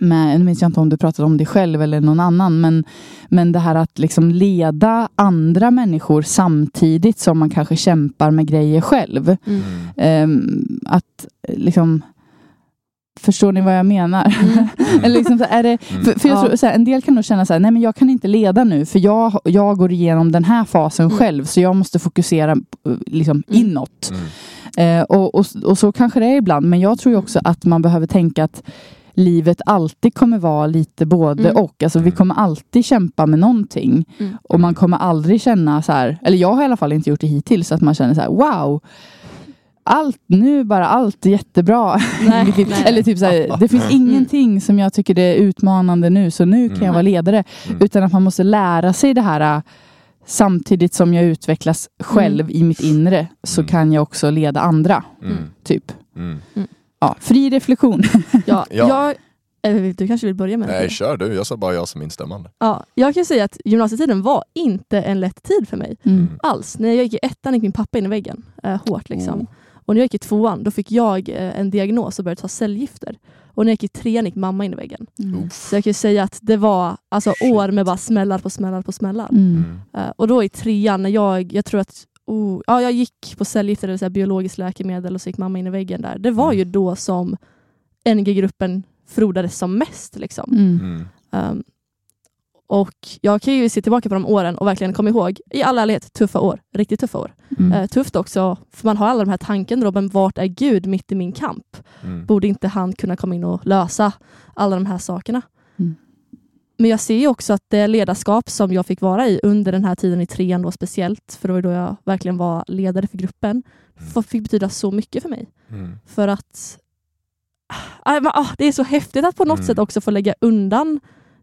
A: med, nu minns jag inte om du pratade om dig själv eller någon annan, men, men det här att liksom leda andra människor samtidigt som man kanske kämpar med grejer själv.
C: Mm.
A: Ehm, att liksom Förstår ni vad jag menar?
C: Mm. [LAUGHS]
A: Eller liksom så här, är det,
B: Mm.
A: för, för jag
C: Ja.
A: tror, så här, en del kan nog känna så här, nej men jag kan inte leda nu för jag, jag går igenom den här fasen
C: Mm.
A: själv så jag måste fokusera liksom,
C: Mm.
A: inåt.
B: Mm.
A: Eh, och, och, och så kanske det är ibland. Men jag tror ju också att man behöver tänka att livet alltid kommer vara lite både
C: Mm.
A: och. Alltså vi
B: Mm.
A: kommer alltid kämpa med någonting.
C: Mm.
A: Och man kommer aldrig känna så här, eller jag har i alla fall inte gjort det hittills, att man känner så här, wow, allt, nu bara allt är jättebra. [LAUGHS]
C: Nej, nej.
A: eller typ så här, det finns ingenting som jag tycker det är utmanande nu, så nu kan
B: Mm.
A: jag vara ledare.
B: Mm.
A: Utan att man måste lära sig det här äh, samtidigt som jag utvecklas själv i mitt inre så
B: Mm.
A: kan jag också leda andra.
B: Mm.
A: Typ.
B: Mm.
A: Ja, fri reflektion. [LAUGHS]
C: Ja,
B: Ja.
C: Jag, eller, du kanske vill börja med
B: Nej,
C: det?
B: kör du. Jag sa bara jag som instämmande.
C: Ja, jag kan säga att gymnasietiden var inte en lätt tid för mig.
A: Mm.
C: Alls. När jag gick i ettan gick min pappa in i väggen. Eh, hårt liksom.
B: Oh.
C: Och när jag gick i tvåan då fick jag eh, en diagnos och började ta cellgifter. Och när jag gick i trean gick mamma in i väggen.
A: Mm.
C: Så jag kan ju säga att det var alltså,
B: Shit.
C: år med bara smällar på smällar på smällar.
A: Mm.
C: Eh, och då i trean, när jag, jag tror att oh, ja, jag gick på cellgifter eller så här, biologiskt läkemedel och så gick mamma in i väggen där. Det var
B: Mm.
C: ju då som NG-gruppen frodades som mest. Liksom. Um, och jag kan ju se tillbaka på de åren och verkligen komma ihåg, i all ärlighet, tuffa år. Riktigt tuffa år.
A: Mm.
C: Eh, tufft också, för man har alla de här tankarna då, men vart är Gud mitt i min kamp?
B: Mm.
C: Borde inte han kunna komma in och lösa alla de här sakerna?
A: Mm.
C: Men jag ser ju också att det ledarskap som jag fick vara i under den här tiden i trean då speciellt, för det var då jag verkligen var ledare för gruppen, f- fick betyda så mycket för mig.
B: Mm.
C: För att ah, det är så häftigt att på något
B: Mm.
C: sätt också få lägga undan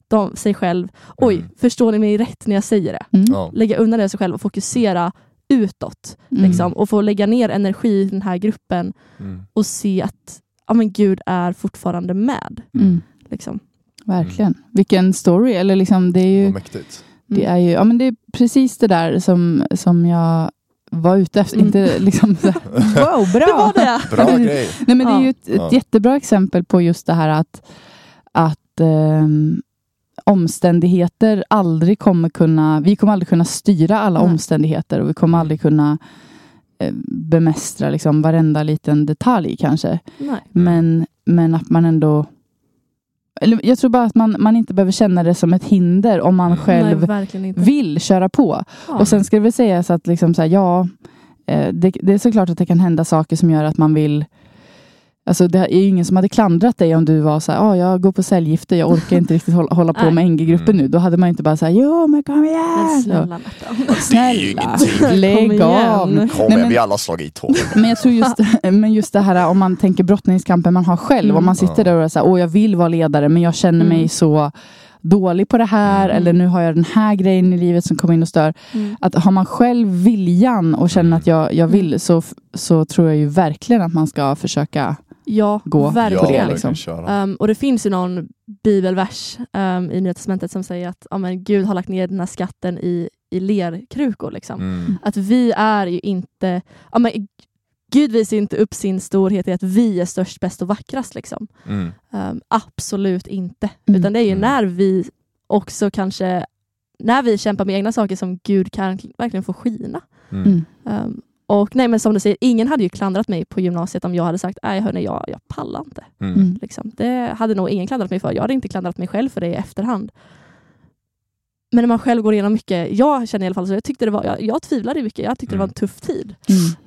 C: dem, sig själv. Oj,
B: Mm.
C: förstår ni mig rätt när jag säger det?
A: Mm.
B: Ja.
C: Lägga undan det sig själv och fokusera utåt.
A: Mm.
C: Liksom, och få lägga ner energi i den här gruppen
B: Mm.
C: och se att ja, men Gud är fortfarande med.
A: Mm.
C: Liksom.
A: Verkligen. Vilken story. Eller liksom, det är ju,
B: mäktigt.
A: det är ju ja, men det är precis det där som, som jag var ute efter.
C: Mm.
A: Inte liksom så här, [LAUGHS] wow, bra!
C: Det var det! [LAUGHS]
B: Bra grej.
A: Nej, men det är
C: Ja.
A: ju ett, ett
B: Ja.
A: jättebra exempel på just det här att, att ehm, omständigheter aldrig kommer kunna, vi kommer aldrig kunna styra alla
C: Nej.
A: omständigheter och vi kommer aldrig kunna eh, bemästra liksom varenda liten detalj kanske.
C: Nej.
A: Men, men att man ändå eller jag tror bara att man, man inte behöver känna det som ett hinder om man
B: Mm.
A: själv
C: Nej,
A: vill köra på.
C: Ja.
A: Och sen ska det väl sägas att liksom så här, ja, eh, det, det är såklart att det kan hända saker som gör att man vill Alltså det är ju ingen som hade klandrat dig om du var så här, ah, jag går på cellgifter, jag orkar inte riktigt hålla, hålla på
C: Nej.
A: med NG-gruppen
B: Mm.
A: nu. Då hade man inte bara så här, jo men kom
C: Men
A: igen!
C: snälla.
B: Det är ju
A: Snälla, lägg
C: Kom
A: av!
C: igen.
B: Kom
A: Nej,
B: igen,
A: men-
B: vi alla slagit i tåg.
A: Men jag tror just, [LAUGHS] men just det här om man tänker brottningskampen man har själv.
C: Mm.
A: Om man sitter
B: Ja.
A: där och är så här, åh jag vill vara ledare men jag känner mig
C: Mm.
A: så dålig på det här.
B: Mm.
A: Eller nu har jag den här grejen i livet som kommer in och stör.
C: Mm.
A: Att har man själv viljan och känner
B: Mm.
A: att jag, jag vill så, så tror jag ju verkligen att man ska försöka.
C: Ja,
A: Gå
C: verkligen.
A: det,
B: det
A: liksom.
C: Um, och det finns ju någon bibelvers um, i Nya Testamentet som säger att ja, men Gud har lagt ner den här skatten i, i lerkrukor. Liksom.
B: Mm.
C: Att vi är ju inte... Ja, men Gud visar inte upp sin storhet i att vi är störst, bäst och vackrast. Liksom.
B: Mm.
C: Um, absolut inte.
A: Mm.
C: Utan det är ju
B: Mm.
C: när vi också kanske... När vi kämpar med egna saker som Gud kan verkligen få skina.
B: Mm.
C: Um, och nej men som du säger, ingen hade ju klandrat mig på gymnasiet om jag hade sagt nej hörni, jag, jag pallar inte.
B: Mm.
A: Mm.
C: Liksom. Det hade nog ingen klandrat mig för. Jag hade inte klandrat mig själv för det i efterhand. Men när man själv går igenom mycket, jag känner i alla fall så, jag tyckte det var, jag, jag tvivlade mycket, jag tyckte det var en tuff tid.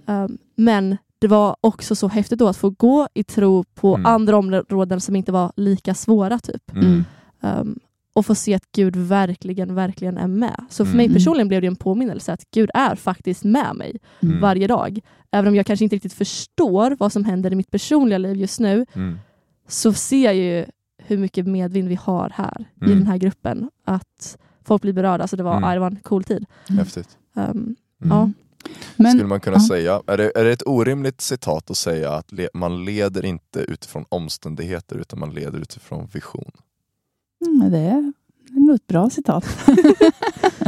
A: Mm.
C: Um, men det var också så häftigt då att få gå i tro på
B: Mm.
C: andra områden som inte var lika svåra. typ.
B: Mm.
C: Um, och få se att Gud verkligen, verkligen är med. Så för mig
A: Mm.
C: personligen blev det en påminnelse att Gud är faktiskt med mig
B: Mm.
C: varje dag. Även om jag kanske inte riktigt förstår vad som händer i mitt personliga liv just nu,
B: Mm.
C: så ser jag ju hur mycket medvind vi har här i
B: Mm.
C: den här gruppen. Att folk blir berörda. Alltså det, var,
B: Mm.
C: ja, det var en cool tid.
B: Häftigt.
C: Um,
B: Mm.
C: Ja.
A: Men,
B: Skulle man kunna
A: ja.
B: säga, är det, är det ett orimligt citat att säga att le, man leder inte utifrån omständigheter utan man leder utifrån vision?
A: Mm, det är nog ett bra citat. [LAUGHS]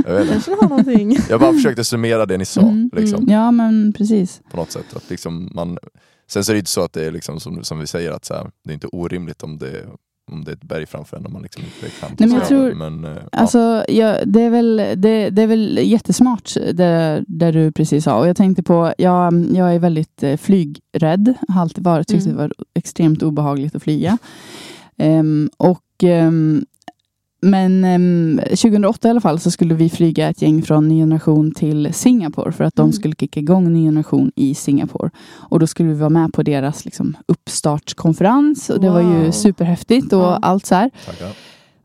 B: Jag, vet inte.
C: kanske har någonting.
B: jag bara försökte summera det ni sa.
A: Mm,
B: Liksom,
A: Ja, men precis.
B: på något sätt. Att liksom man, sen så är det inte så att det är liksom som, som vi säger, att så här, det är inte orimligt om det, om det är ett berg framför en och man liksom inte kan
A: Nej, men jag tror-
B: men, eh,
A: Alltså, ja, det, är väl, det, det är väl jättesmart det, det du precis sa. Och jag tänkte på, jag, jag är väldigt eh, flygrädd. Har alltid varit, tyckte
C: Mm.
A: det var extremt obehagligt att flyga. Ehm, och, men ehm, 2008 i alla fall så skulle vi flyga ett gäng från Ny Generation till Singapore för att de
C: Mm.
A: skulle kicka igång Ny Generation i Singapore. Och då skulle vi vara med på deras liksom, uppstartskonferens och det var ju
C: Wow.
A: superhäftigt och
C: Ja.
A: allt så här.
B: tackar.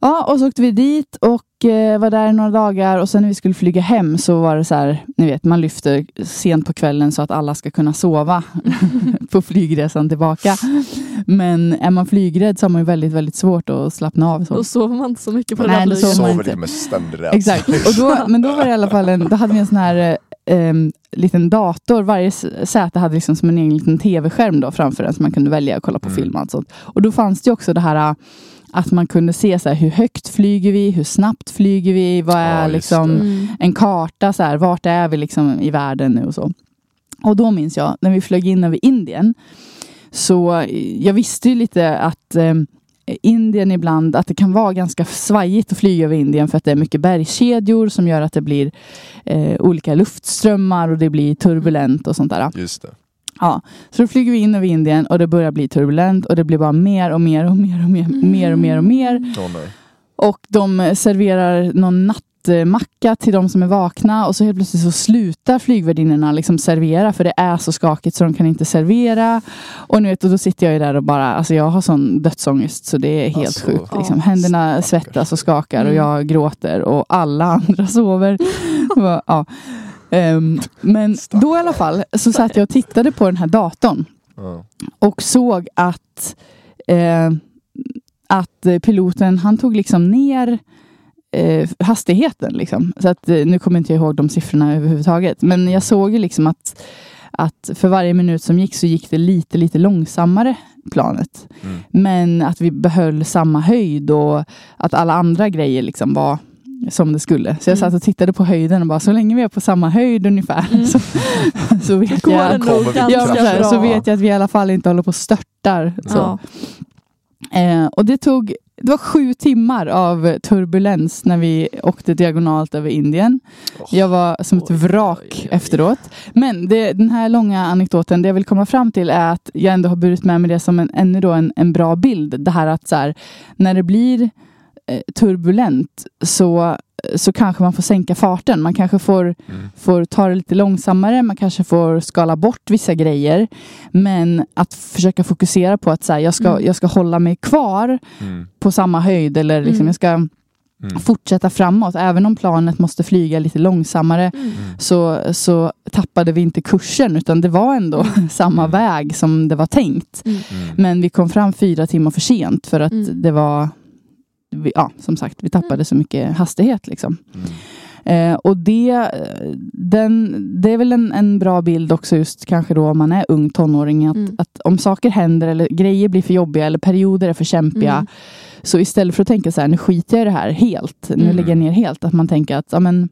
A: Ja, och så åkte vi dit och eh, var där några dagar och sen när vi skulle flyga hem så var det så här, ni vet, man lyfter sent på kvällen så att alla ska kunna sova [LAUGHS] på flygresan tillbaka. Men är man flygrädd så har man ju väldigt, väldigt svårt att slappna av. Så.
C: Då sover man inte så mycket på
A: Nej,
C: det
A: då
C: där
A: sover inte.
B: med ständig rädsla.
A: Exakt. Och då, men då var det i alla fall en, då hade vi en sån här eh, liten dator. Varje säte hade liksom som en egen liten tv-skärm då framför en så man kunde välja att kolla på
B: Mm.
A: film och allt sånt. Och då fanns det ju också det här att man kunde se så här, hur högt flyger vi, hur snabbt flyger vi, vad är
B: Ja,
A: liksom.
C: Mm.
A: en karta, så här, vart är vi liksom i världen nu och så. Och då minns jag, när vi flög in över Indien, så jag visste ju lite att eh, Indien ibland, att det kan vara ganska svajigt att flyga över Indien för att det är mycket bergskedjor som gör att det blir eh, olika luftströmmar och det blir turbulent och sånt där.
B: Just det.
A: Ja, så då flyger vi in över Indien och det börjar bli turbulent och det blir bara mer och mer och mer och mer, mer och mer och mer.
B: Åh, nej.
A: Och de serverar någon nattmacka till de som är vakna och så helt plötsligt så slutar flygvärdinnorna liksom servera för det är så skakigt så de kan inte servera. Och, nu vet, och då sitter jag ju där och bara, alltså jag har sån dödsångest så det är helt
B: Alltså,
A: sjukt. Liksom. Händerna svettas och skakar och
C: Mm.
A: jag gråter och alla [LAUGHS] andra sover. [LAUGHS] Ja. Ehm, men då i alla fall så satt jag och tittade på den här datorn
B: Ja.
A: och såg att, eh, att piloten, han tog liksom ner eh, hastigheten. Liksom. Så att, eh, nu kommer inte jag ihåg de siffrorna överhuvudtaget. Men jag såg ju liksom att, att för varje minut som gick så gick det lite, lite långsammare planet.
B: Mm.
A: Men att vi behöll samma höjd och att alla andra grejer liksom var som det skulle. Så jag
C: Mm.
A: satt och tittade på höjden och bara så länge vi är på samma höjd ungefär
C: Mm.
A: så, så vet
C: Går
A: jag att Ja, så, här,
C: bra.
A: så vet jag att vi i alla fall inte håller på och störtar. Så.
C: Ja.
A: Eh, och det tog det var sju timmar av turbulens när vi åkte diagonalt över Indien.
B: Åh.
A: Jag var som ett
B: Oj,
A: vrak
B: oj, oj.
A: efteråt. Men det, den här långa anekdoten, det jag vill komma fram till är att jag ändå har burit med mig det som en, ännu då en, en bra bild. Det här att så här, när det blir turbulent så, så kanske man får sänka farten. Man kanske får
B: Mm.
A: får ta det lite långsammare, man kanske får skala bort vissa grejer. Men att försöka fokusera på att så här, jag, ska,
C: Mm.
A: jag ska hålla mig kvar
B: Mm.
A: på samma höjd eller liksom,
C: Mm.
A: jag ska
B: Mm.
A: fortsätta framåt. Även om planet måste flyga lite långsammare
C: Mm.
A: så, så tappade vi inte kursen utan det var ändå [LAUGHS] samma
B: Mm.
A: väg som det var tänkt. Men vi kom fram fyra timmar för sent för att
C: Mm.
A: det var vi, ja, som sagt, vi tappade så mycket hastighet. Liksom.
B: Mm.
A: Eh, och det, eh, den, det är väl en, en bra bild också just kanske då om man är ung tonåring. Att,
C: Mm.
A: att om saker händer eller grejer blir för jobbiga eller perioder är för kämpiga.
C: Mm.
A: Så istället för att tänka så här, nu skiter jag i det här helt. Nu
C: Mm.
A: lägger jag ner helt. Att man tänker att, ja men,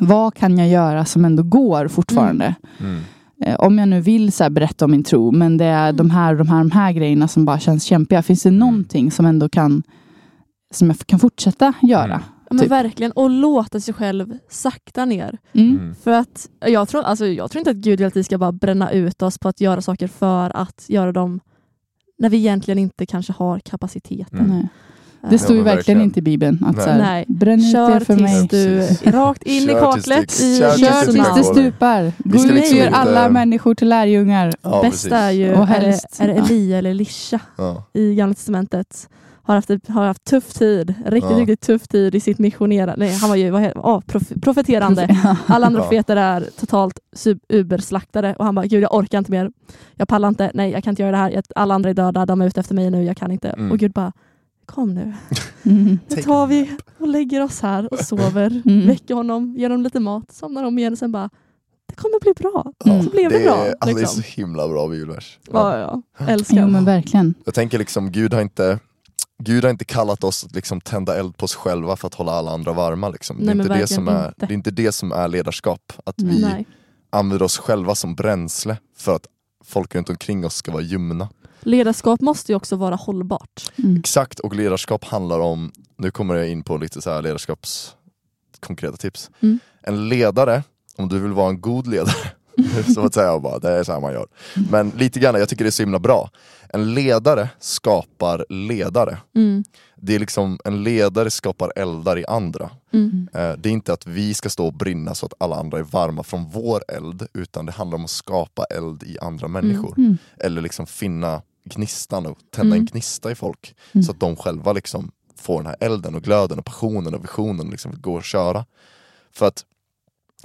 A: vad kan jag göra som ändå går fortfarande?
B: Mm.
A: Eh, om jag nu vill så berätta om min tro, men det är de här, de här, de här grejerna som bara känns kämpiga. Finns det någonting som ändå kan, som jag kan fortsätta göra?
C: Ja, men
A: typ.
C: verkligen. Och låta sig själv sakta ner.
A: Mm.
B: Mm.
C: För att jag tror, alltså, jag tror inte att Gud vi ska bara bränna ut oss på att göra saker för att göra dem när vi egentligen inte kanske har kapaciteten.
B: Mm.
A: Det står
B: Ja,
A: ju
B: men
A: verkligen
B: verkligen.
A: inte i Bibeln. Att
B: Nej.
A: så här,
C: Nej.
A: Bränn ut
C: Kör
A: det för mig.
C: tills du [LAUGHS] rakt in i kaklet.
B: tills
C: I
B: kör
A: tills
C: namn.
A: det stupar. Gå ut
B: liksom
A: och gör alla människor till lärjungar.
B: Ja,
C: Bästa
B: precis.
C: är ju,
A: Och
C: är det, är det
A: ja.
C: Elia eller Elisha
B: Ja.
C: i Gamla Testamentet. Har haft, har haft tuff tid, riktigt,
B: Ja.
C: riktigt tuff tid i sitt missionerande. Nej, han var ju vad heter, oh, prof, profeterande. [LAUGHS] Alla andra
B: Ja.
C: profeter är totalt uberslaktade och han bara, gud jag orkar inte mer. Jag pallar inte, nej jag kan inte göra det här. Alla andra är döda, de är ute efter mig nu, jag kan inte.
B: Mm.
C: Och Gud bara, kom nu.
A: Mm. [LAUGHS]
C: Nu tar vi och lägger oss här och [LAUGHS] sover.
A: Mm.
C: Väcker honom, ger honom lite mat, somnar om igen och sen bara, det kommer bli bra.
A: Mm.
C: Så blev det,
B: det,
C: bra.
B: alltså, det är
C: liksom.
B: så himla bra bibelvers.
C: Ja, ja. Älskar.
A: Jo men verkligen.
B: Jag tänker liksom, Gud har inte Gud har inte kallat oss att liksom tända eld på oss själva för att hålla alla andra varma. Liksom. Det,
C: Nej,
B: är
C: men
B: inte det, som är,
C: inte.
B: det är inte det som är ledarskap. Att vi
C: Nej.
B: använder oss själva som bränsle för att folk runt omkring oss ska vara ljumna.
C: Ledarskap måste ju också vara hållbart.
A: Mm.
B: Exakt, och ledarskap handlar om, nu kommer jag in på lite så här ledarskaps konkreta tips.
C: Mm.
B: En ledare, om du vill vara en god ledare, [LAUGHS] så att säga bara, det är så här man gör. Men lite grann, jag tycker det är så himla bra. En ledare skapar ledare.
C: Mm.
B: Det är liksom, en ledare skapar eldar i andra.
C: Mm.
B: Eh, Det är inte att vi ska stå och brinna så att alla andra är varma från vår eld, utan det handlar om att skapa eld i andra människor.
A: Mm.
B: Eller liksom finna gnistan och tända en
C: Mm.
B: gnista i folk.
A: Mm.
B: Så att de själva liksom får den här elden och glöden och passionen och visionen liksom går att köra. För att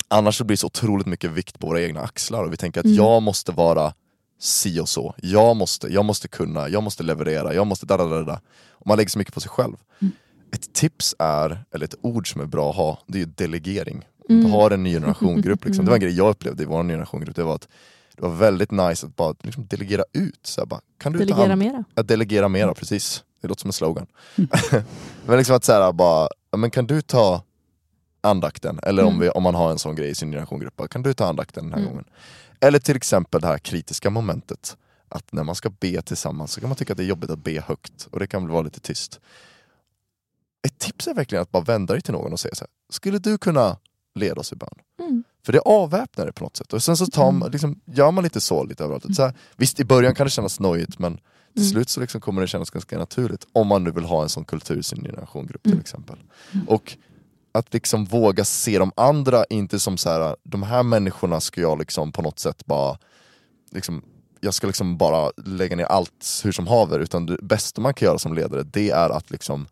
B: annars så blir det så otroligt mycket vikt på våra egna axlar och vi tänker att
C: Mm.
B: jag måste vara si och så. Jag måste, jag måste kunna, jag måste leverera, jag måste da da da da. Och man lägger så mycket på sig själv.
A: Mm.
B: Ett tips är, eller ett ord som är bra att ha, det är delegering.
C: Mm.
B: Du har en ny generationgrupp, liksom. det var en [LAUGHS] grej jag upplevde i vår generationgrupp, det var att det var väldigt nice att bara liksom delegera ut. Så här, bara, kan du
C: Delegera mera.
B: att delegera mera, precis. Det låter som en slogan. [LAUGHS] men liksom att säga bara, ja, men kan du ta andakten? Eller om,
C: Mm.
B: vi, om man har en sån grej i sin generationgrupp, bara, kan du ta andakten den här
C: Mm.
B: gången? Eller till exempel det här kritiska momentet. Att när man ska be tillsammans så kan man tycka att det är jobbigt att be högt och det kan väl vara lite tyst. Ett tips är verkligen att bara vända dig till någon och säga så här, skulle du kunna leda oss i bön?
C: Mm.
B: För det avväpnar det på något sätt. Och sen så tar man,
A: Mm.
B: liksom, gör man lite så lite överallt. Så här, visst i början kan det kännas nojigt men till
C: Mm.
B: slut så liksom kommer det kännas ganska naturligt. Om man nu vill ha en sån kultur i sin generationgrupp till
C: Mm.
B: exempel. Och att liksom våga se de andra inte som så här, de här människorna ska jag liksom på något sätt bara liksom, jag ska liksom bara lägga ner allt hur som haver utan det bästa man kan göra som ledare det är att liksom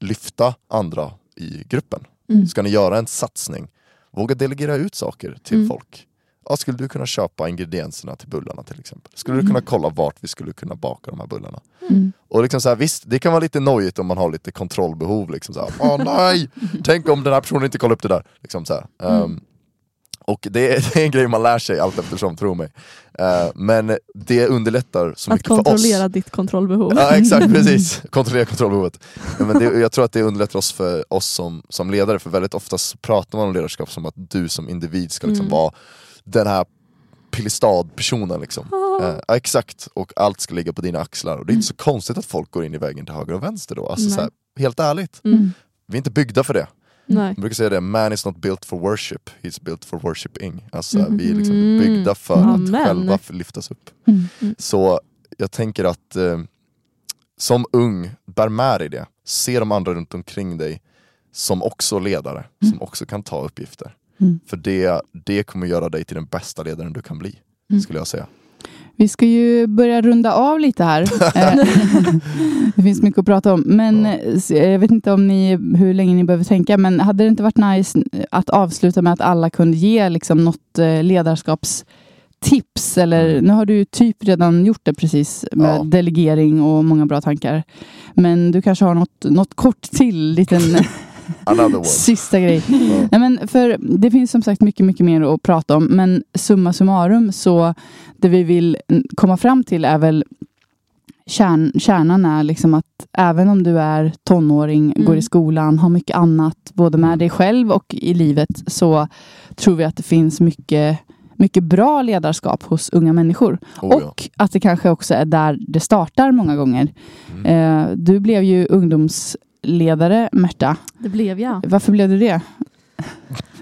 B: lyfta andra i gruppen.
C: Mm.
B: Ska ni göra en satsning, våga delegera ut saker till
C: Mm.
B: folk. Ja, skulle du kunna köpa ingredienserna till bullarna till exempel? Skulle du
A: Mm.
B: kunna kolla vart vi skulle kunna baka de här bullarna?
A: Mm.
B: Och liksom så här, visst, det kan vara lite nojigt om man har lite kontrollbehov. Liksom så här, Åh nej, [LAUGHS] tänk om den här personen inte kollar upp det där. Liksom så.
C: Mm.
B: Ehm, och det är, [LAUGHS] det är en grej man lär sig allt eftersom, tro mig. Eh, men det underlättar så
C: Att
B: mycket för oss.
C: kontrollera ditt kontrollbehov.
B: Ja exakt, [LAUGHS] precis. Kontrollera kontrollbehovet. Men det, jag tror att det underlättar oss för oss som, som ledare, för väldigt ofta pratar man om ledarskap som att du som individ ska liksom
C: Mm.
B: vara den här Pilestad-personen liksom. Eh, exakt, och allt ska ligga på dina axlar. Och det är inte så konstigt att folk går in i vägen till höger och vänster då. Alltså,
C: Nej.
B: så här, helt ärligt,
C: Mm.
B: vi är inte byggda för det.
C: Nej.
B: Jag brukar säga det, man is not built for worship, he's built for worshiping. Alltså,
C: Mhm.
B: Vi är liksom byggda för
C: Amen.
B: att själva lyftas upp.
A: Mm.
B: Så jag tänker att eh, som ung, bär med dig det. Se de andra runt omkring dig som också ledare,
A: Mm.
B: som också kan ta uppgifter.
A: Mm.
B: För det, det kommer göra dig till den bästa ledaren du kan bli,
A: Mm.
B: skulle jag säga.
A: Vi ska ju börja runda av lite här. [LAUGHS] Eh, [LAUGHS] det finns mycket att prata om. Men
B: Ja.
A: jag vet inte om ni, hur länge ni behöver tänka. Men hade det inte varit nice att avsluta med att alla kunde ge liksom något eh, ledarskapstips? Eller,
B: Mm.
A: nu har du typ redan gjort det precis med
B: Ja.
A: delegering och många bra tankar. Men du kanske har något, något kort till, liten [LAUGHS]
B: Another one.
A: sista grej. Nej, men för det finns som sagt mycket, mycket mer att prata om. Men summa summarum så det vi vill mm, komma fram till är väl kärn, kärnan är liksom att även om du är tonåring,
C: Mm.
A: går i skolan, har mycket annat både med dig själv och i livet så tror vi att det finns mycket mycket bra ledarskap hos unga människor.
B: Oh, ja.
A: och att det kanske också är där det startar många gånger.
B: Mm.
A: Eh, du blev ju ungdoms ungdomsledare, Märta.
C: Det blev jag.
A: Varför blev du det?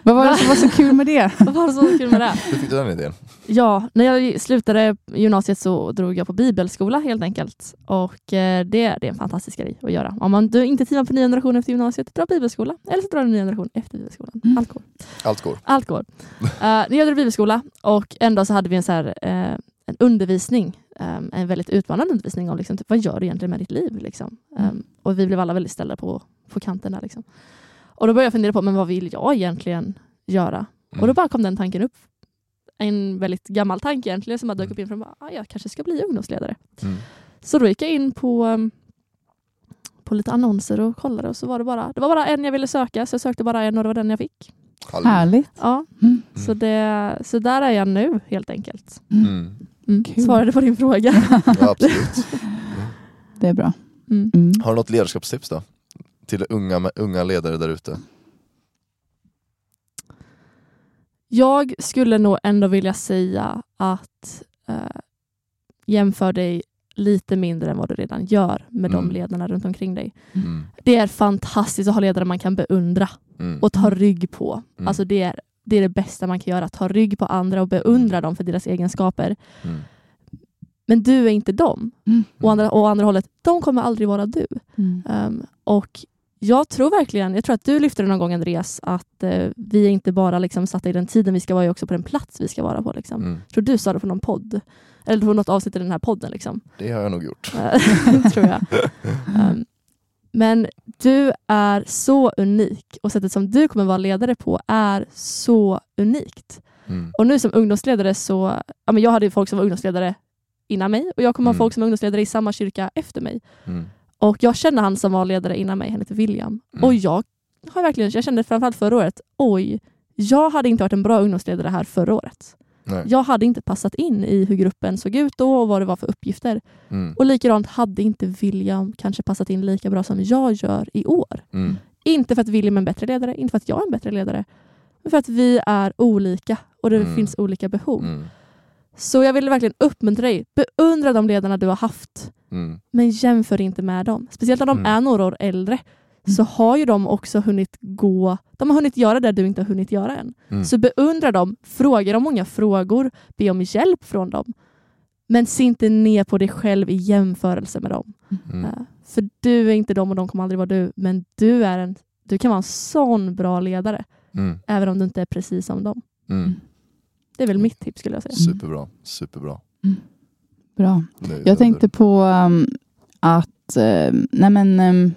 A: Vad var det som var så kul med det? [LAUGHS]
C: Vad var det så kul med det?
B: Hur fick du den idén?
C: Ja, när jag slutade gymnasiet så drog jag på bibelskola helt enkelt. Och eh, det, det är en fantastisk grej att göra. Om man du inte teamar på nya generation efter gymnasiet, dra bibelskola. Eller så drar du nya generation efter bibelskolan.
A: Mm.
C: Allt går.
B: Allt går.
C: Allt går. Uh, jag drog bibelskola och en dag så hade vi en, så här, eh, en undervisning. um, en väldigt utmanande undervisning om liksom, typ, vad gör du egentligen med ditt liv? Liksom. Um,
A: Mm.
C: och vi blev alla väldigt ställda på, på kanten där. Liksom. Och då började jag fundera på, men vad vill jag egentligen göra? Och då bara kom den tanken upp. En väldigt gammal tanke egentligen som bara dök upp in från ah, jag kanske ska bli ungdomsledare.
B: Mm.
C: Så då gick jag in på, um, på lite annonser och kollade och så var det bara, det var bara en jag ville söka så jag sökte bara en och det var den jag fick.
A: Härligt.
C: Ja,
A: Mm.
C: så, det, så där är jag nu helt enkelt.
B: Mm.
C: Mm. Svarade på din fråga. [LAUGHS]
B: Ja, absolut. [LAUGHS]
A: Det är bra.
C: Mm.
A: Mm.
B: Har du något ledarskapstips då? Till unga, unga ledare där ute?
C: Jag skulle nog ändå vilja säga att eh, jämför dig lite mindre än vad du redan gör med de
B: Mm.
C: ledarna runt omkring dig.
B: Mm.
C: Det är fantastiskt att ha ledare man kan beundra
B: Mm.
C: och ta rygg på.
B: Mm.
C: Alltså det är, det är det bästa man kan göra, ta rygg på andra och beundra dem för deras egenskaper.
B: Mm.
C: Men du är inte dem.
A: Mm.
C: Och andra, och andra hållet, de kommer aldrig vara du.
A: Mm.
C: Um, och jag tror verkligen, jag tror att du lyfte det någon gång Andreas, att eh, vi är inte bara liksom satta i den tiden vi ska vara i, också på den plats vi ska vara på. Liksom.
B: Mm.
C: Jag tror du sa det på någon podd, eller på något avsnitt i den här podden. Liksom.
B: Det har jag nog gjort.
C: Eh, [LAUGHS] tror jag. Um, [LAUGHS] men du är så unik och sättet som du kommer vara ledare på är så unikt.
B: Mm.
C: Och nu som ungdomsledare så, ja, men jag hade folk som var ungdomsledare innan mig och jag kommer ha
B: Mm.
C: folk som är ungdomsledare i samma kyrka efter mig.
B: Mm.
C: Och jag känner han som var ledare innan mig, han heter William.
B: Mm.
C: Och jag har verkligen, jag kände framförallt förra året, oj, jag hade inte varit en bra ungdomsledare här förra året.
B: Nej.
C: Jag hade inte passat in i hur gruppen såg ut då och vad det var för uppgifter.
B: Mm.
C: Och likadant hade inte William kanske passat in lika bra som jag gör i år.
B: Mm.
C: Inte för att William är en bättre ledare, inte för att jag är en bättre ledare, men för att vi är olika och det
B: Mm.
C: finns olika behov.
B: Mm.
C: Så jag vill verkligen uppmuntra dig, beundra de ledarna du har haft,
B: Mm.
C: men jämför inte med dem. Speciellt när de
B: Mm.
C: är några år äldre så har ju de också hunnit gå, de har hunnit göra det du inte har hunnit göra än.
B: Mm.
C: Så beundra dem, fråga dem många frågor, be om hjälp från dem. Men se inte ner på dig själv i jämförelse med dem.
B: Mm.
C: Eh, För du är inte dem och de kommer aldrig vara du, men du, är en, du kan vara en sån bra ledare,
B: Mm.
C: även om du inte är precis som dem.
B: Mm.
C: Det är väl mitt tips skulle jag säga.
B: Superbra, superbra.
A: Bra. Jag tänkte på um, att, uh, nej men, um,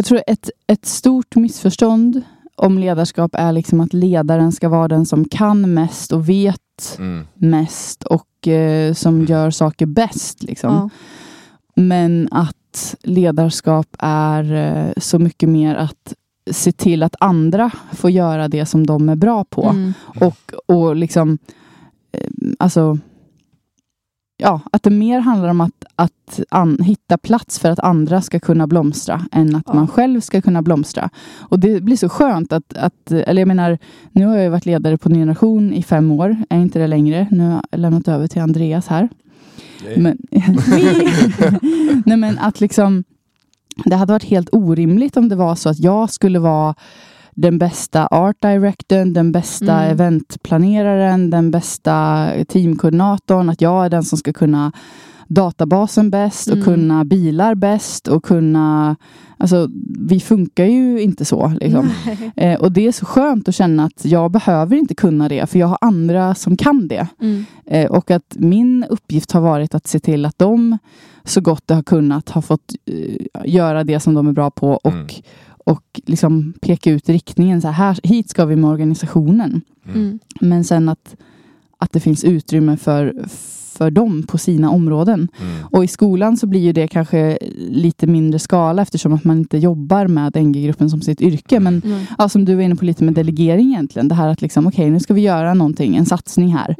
A: jag tror ett, ett stort missförstånd om ledarskap är liksom att ledaren ska vara den som kan mest och vet
B: Mm.
A: mest och eh, som gör saker bäst. Liksom.
C: Ja.
A: Men att ledarskap är eh, så mycket mer att se till att andra får göra det som de är bra på.
C: Mm.
A: Och, och liksom, eh, alltså, ja, att det mer handlar om att, att an, hitta plats för att andra ska kunna blomstra än att
C: Ja.
A: man själv ska kunna blomstra. Och det blir så skönt att, att, eller jag menar, nu har jag ju varit ledare på Ny Generation i fem år, är inte det längre. Nu har jag lämnat över till Andreas här. Men, [LAUGHS] Nej men att liksom Det hade varit helt orimligt om det var så att jag skulle vara den bästa art directorn, den bästa
C: Mm.
A: eventplaneraren, den bästa teamkoordinatorn. Att jag är den som ska kunna databasen bäst och
C: Mm.
A: kunna bilar bäst och kunna... Alltså, vi funkar ju inte så. Liksom. [LAUGHS] Eh, och det är så skönt att känna att jag behöver inte kunna det, för jag har andra som kan det.
C: Mm.
A: Eh, och att min uppgift har varit att se till att de så gott det har kunnat har fått eh, göra det som de är bra på och,
B: Mm.
A: Och liksom peka ut riktningen. Så här, hit ska vi med organisationen.
C: Mm.
A: Men sen att, att det finns utrymme för, för dem på sina områden.
B: Mm.
A: Och i skolan så blir ju det kanske lite mindre skala eftersom att man inte jobbar med NG-gruppen som sitt yrke. Men
C: Mm.
A: ja, som du var inne på lite med delegering egentligen. Det här att liksom, okej nu ska vi göra någonting, en satsning här.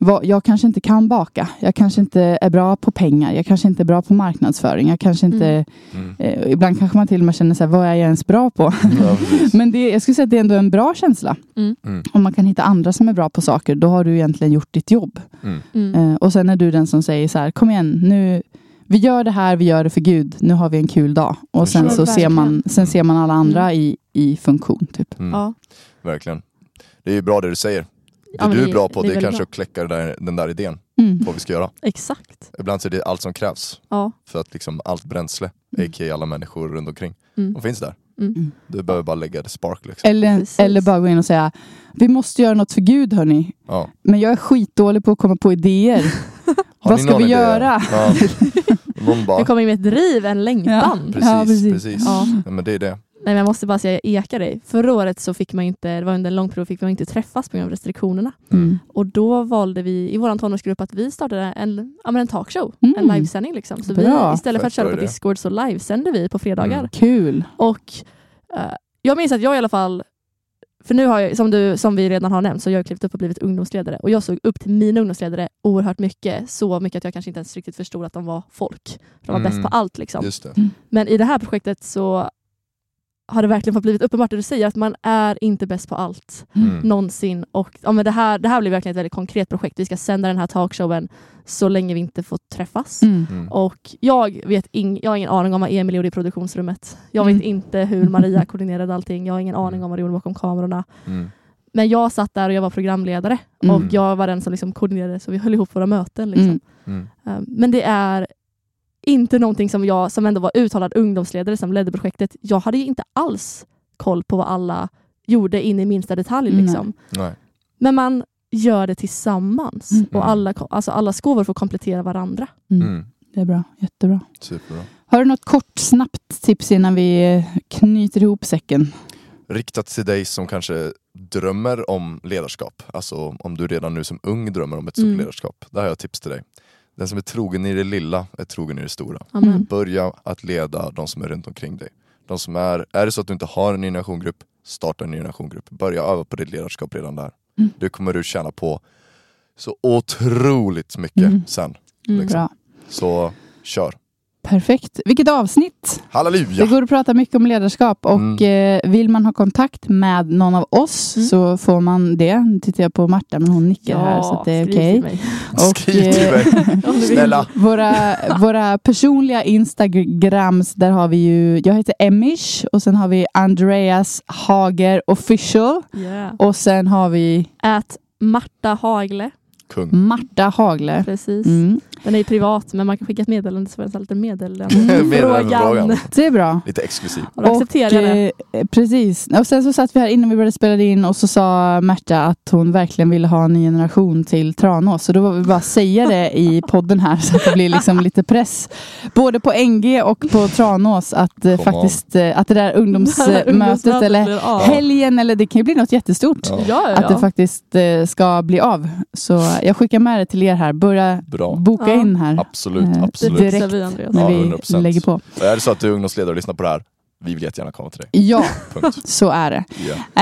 C: Mm.
A: Vad- Jag kanske inte kan baka. Jag kanske inte är bra på pengar. Jag kanske inte är bra på marknadsföring. Jag kanske inte...
C: Mm.
B: Mm.
A: Eh, ibland kanske man till och med känner så här, vad är jag ens bra på?
B: Ja. [LAUGHS]
A: Men det, jag skulle säga att det är ändå en bra känsla.
C: Mm.
B: Mm.
A: Om man kan hitta andra som är bra på saker, då har du egentligen gjort ditt jobb.
B: Mm.
C: Mm.
A: Eh, och sen är du den som säger så här, kom igen, nu, vi gör det här, vi gör det för Gud. Nu har vi en kul dag. Och sen så ser man, sen ser man alla andra i, i funktion. Typ.
B: Mm.
C: Ja.
B: Verkligen. Det är ju bra det du säger. Det du är bra på
C: det är
B: kanske
C: bra.
B: att kläcka där, den där idén
A: Mm.
B: på vad vi ska göra.
C: Exakt.
B: Ibland så är det allt som krävs
C: Ja.
B: för att liksom allt bränsle,
A: Mm.
B: a.k.a. alla människor runt omkring,
C: Mm.
B: de finns där.
C: Mm.
B: Du behöver bara lägga det spark liksom.
A: Eller,
C: Precis.
A: eller bara gå in och säga, vi måste göra något för Gud hörni.
B: Ja.
A: Men jag är skitdålig på att komma på idéer. [LAUGHS] [LAUGHS] Vad ska vi
B: idé?
A: göra?
B: Ja. [LAUGHS] Någon bara,
C: Jag kommer in med ett driv, en längtan.
B: precis,
A: Ja, precis.
B: precis.
C: Ja.
B: Ja, men det är det.
C: Nej, men jag måste bara säga, jag ekar dig. Förra året så fick man inte, det var under en lång period, fick man inte träffas på grund av restriktionerna.
A: Mm.
C: Och då valde vi i vår tonårsgrupp att vi startade en, ja, men en talkshow,
A: Mm.
C: en livesändning. Liksom. Så
A: Bra.
C: vi, istället för att köra på. Discord så livesände vi på fredagar.
B: Mm.
A: Kul.
C: Och eh, jag minns att jag i alla fall, för nu har jag, som, du, som vi redan har nämnt, så har jag klivit upp och blivit ungdomsledare. Och jag såg upp till mina ungdomsledare oerhört mycket. Så mycket att jag kanske inte ens riktigt förstod att de var folk. De var
B: Mm.
C: bäst på allt. Liksom.
B: Just det.
C: Men i det här projektet så har det verkligen fått blivit uppenbart det du säger, att man är inte bäst på allt
B: Mm.
C: någonsin. Och, ja, men det, här, det här blir verkligen ett väldigt konkret projekt. Vi ska sända den här talkshowen så länge vi inte får träffas.
A: Mm.
B: Mm.
C: Och jag, vet ing, jag har ingen aning om vad Emil gjorde i produktionsrummet. Jag vet
A: Mm.
C: inte hur Maria [LAUGHS] koordinerade allting. Jag har ingen aning om vad de gjorde bakom kamerorna.
B: Mm.
C: Men jag satt där och jag var programledare.
A: Mm.
C: Och jag var den som liksom koordinerade så vi höll ihop våra möten. Liksom.
A: Mm.
B: Mm.
C: Um, Men det är inte någonting som jag, som ändå var uttalad ungdomsledare som ledde projektet, jag hade ju inte alls koll på vad alla gjorde in i minsta detalj.
A: Nej.
C: Liksom.
B: Nej.
C: Men man gör det tillsammans
A: Mm.
C: och alla, alltså alla skåvor får komplettera varandra.
A: Mm.
B: Mm.
A: Det är bra. Jättebra.
B: Superbra.
A: Har du något kort, snabbt tips innan vi eh, knyter ihop säcken?
B: Riktat till dig som kanske drömmer om ledarskap. Alltså om du redan nu som ung drömmer om ett
C: Mm.
B: ledarskap. Där har jag tips till dig. Den som är trogen i det lilla är trogen i det stora.
C: Amen.
B: Börja att leda de som är runt omkring dig. De som är, är det så att du inte har en ny generationgrupp, starta en ny generationgrupp. Börja öva på ditt ledarskap redan där.
A: Mm.
B: Det kommer du tjäna på så otroligt mycket
A: Mm.
B: sen.
C: Mm.
B: Liksom. Så kör.
A: Perfekt. Vilket avsnitt! Det
B: Halleluja!
A: går att prata mycket om ledarskap och eh, vill man ha kontakt med någon av oss
C: Mm.
A: så får man det. Nu tittar jag på Marta men hon nickar här så att det är okej. Och,
B: Skriv till
A: eh,
B: mig. [LAUGHS] Snälla.
A: Våra, våra personliga Instagrams, där har vi ju, jag heter Emish och sen har vi Andreas Hager official
C: Yeah.
A: och sen har vi
C: Ät Marta Hagle.
B: Kung.
A: Marta Hagle.
C: Precis.
A: Mm.
C: Den är ju privat men man kan skicka ett meddelande så får jag lite meddelande. [LAUGHS]
B: Meddelandefrågan.
A: Det är bra.
B: Lite exklusiv.
C: Och det.
A: eh, precis. Och sen så satt vi här innan vi började spela in och så sa Märta att hon verkligen ville ha en ny generation till Tranås. Så då var vi bara säga det i podden här så att det blir liksom lite press. Både på NG och på Tranås att eh, faktiskt att det där [LAUGHS] ungdomsmötet
C: Ungdomsmötet
A: eller
C: blir av.
A: helgen eller det kan ju bli något jättestort.
B: Ja.
C: Ja, ja,
A: Att det faktiskt eh, ska bli av. Så jag skickar med det till er här. Börja
B: Bra.
A: boka
C: Ja.
A: in här
B: Absolut,
A: Eh,
B: absolut.
A: direkt.
C: vi
A: när
B: Ja,
A: vi
B: 100%.
A: lägger på.
B: Och är det så att du är ungdomsledare och lyssnar på det här, vi vill jättegärna komma till dig.
A: Ja, [LAUGHS]
B: Punkt.
A: så är det.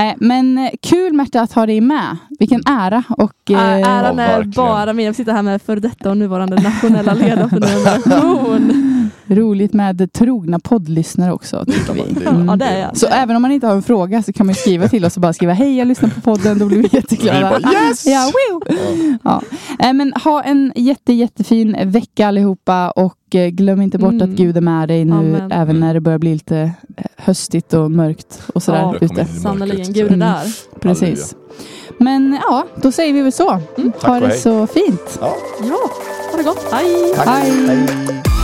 A: Eh, Men eh, kul Märta att ha dig med. Vilken ära. Och, eh,
C: Äran
B: Ja,
C: är bara min. Jag sitter här med för detta och nuvarande nationella ledare för [LAUGHS] generation. [LAUGHS]
A: roligt med trogna poddlyssnare också. Tycker vi. Mm.
C: Ja, det är jag.
A: Så även om man inte har en fråga så kan man skriva till oss och bara skriva hej jag lyssnar på podden. Då blir vi jätteglada.
B: yes!
A: Ja, woo!
B: Ja.
A: Eh, Men ha en jätte, jättefin vecka allihopa och eh, glöm inte bort
C: Mm.
A: att Gud är med dig nu
C: Amen.
A: även när det börjar bli lite eh, höstigt och mörkt och sådär
C: Ja.
B: Det kommer
A: ute.
B: bli
C: Sannerligen. Gud är
A: Mm.
C: där.
A: Precis. Men ja, då säger vi väl så.
C: Mm.
A: Ha det
B: hej.
A: så fint.
B: Ja.
C: Ja, ha det gott. Hej!
B: Tack.
A: Hej.
B: hej.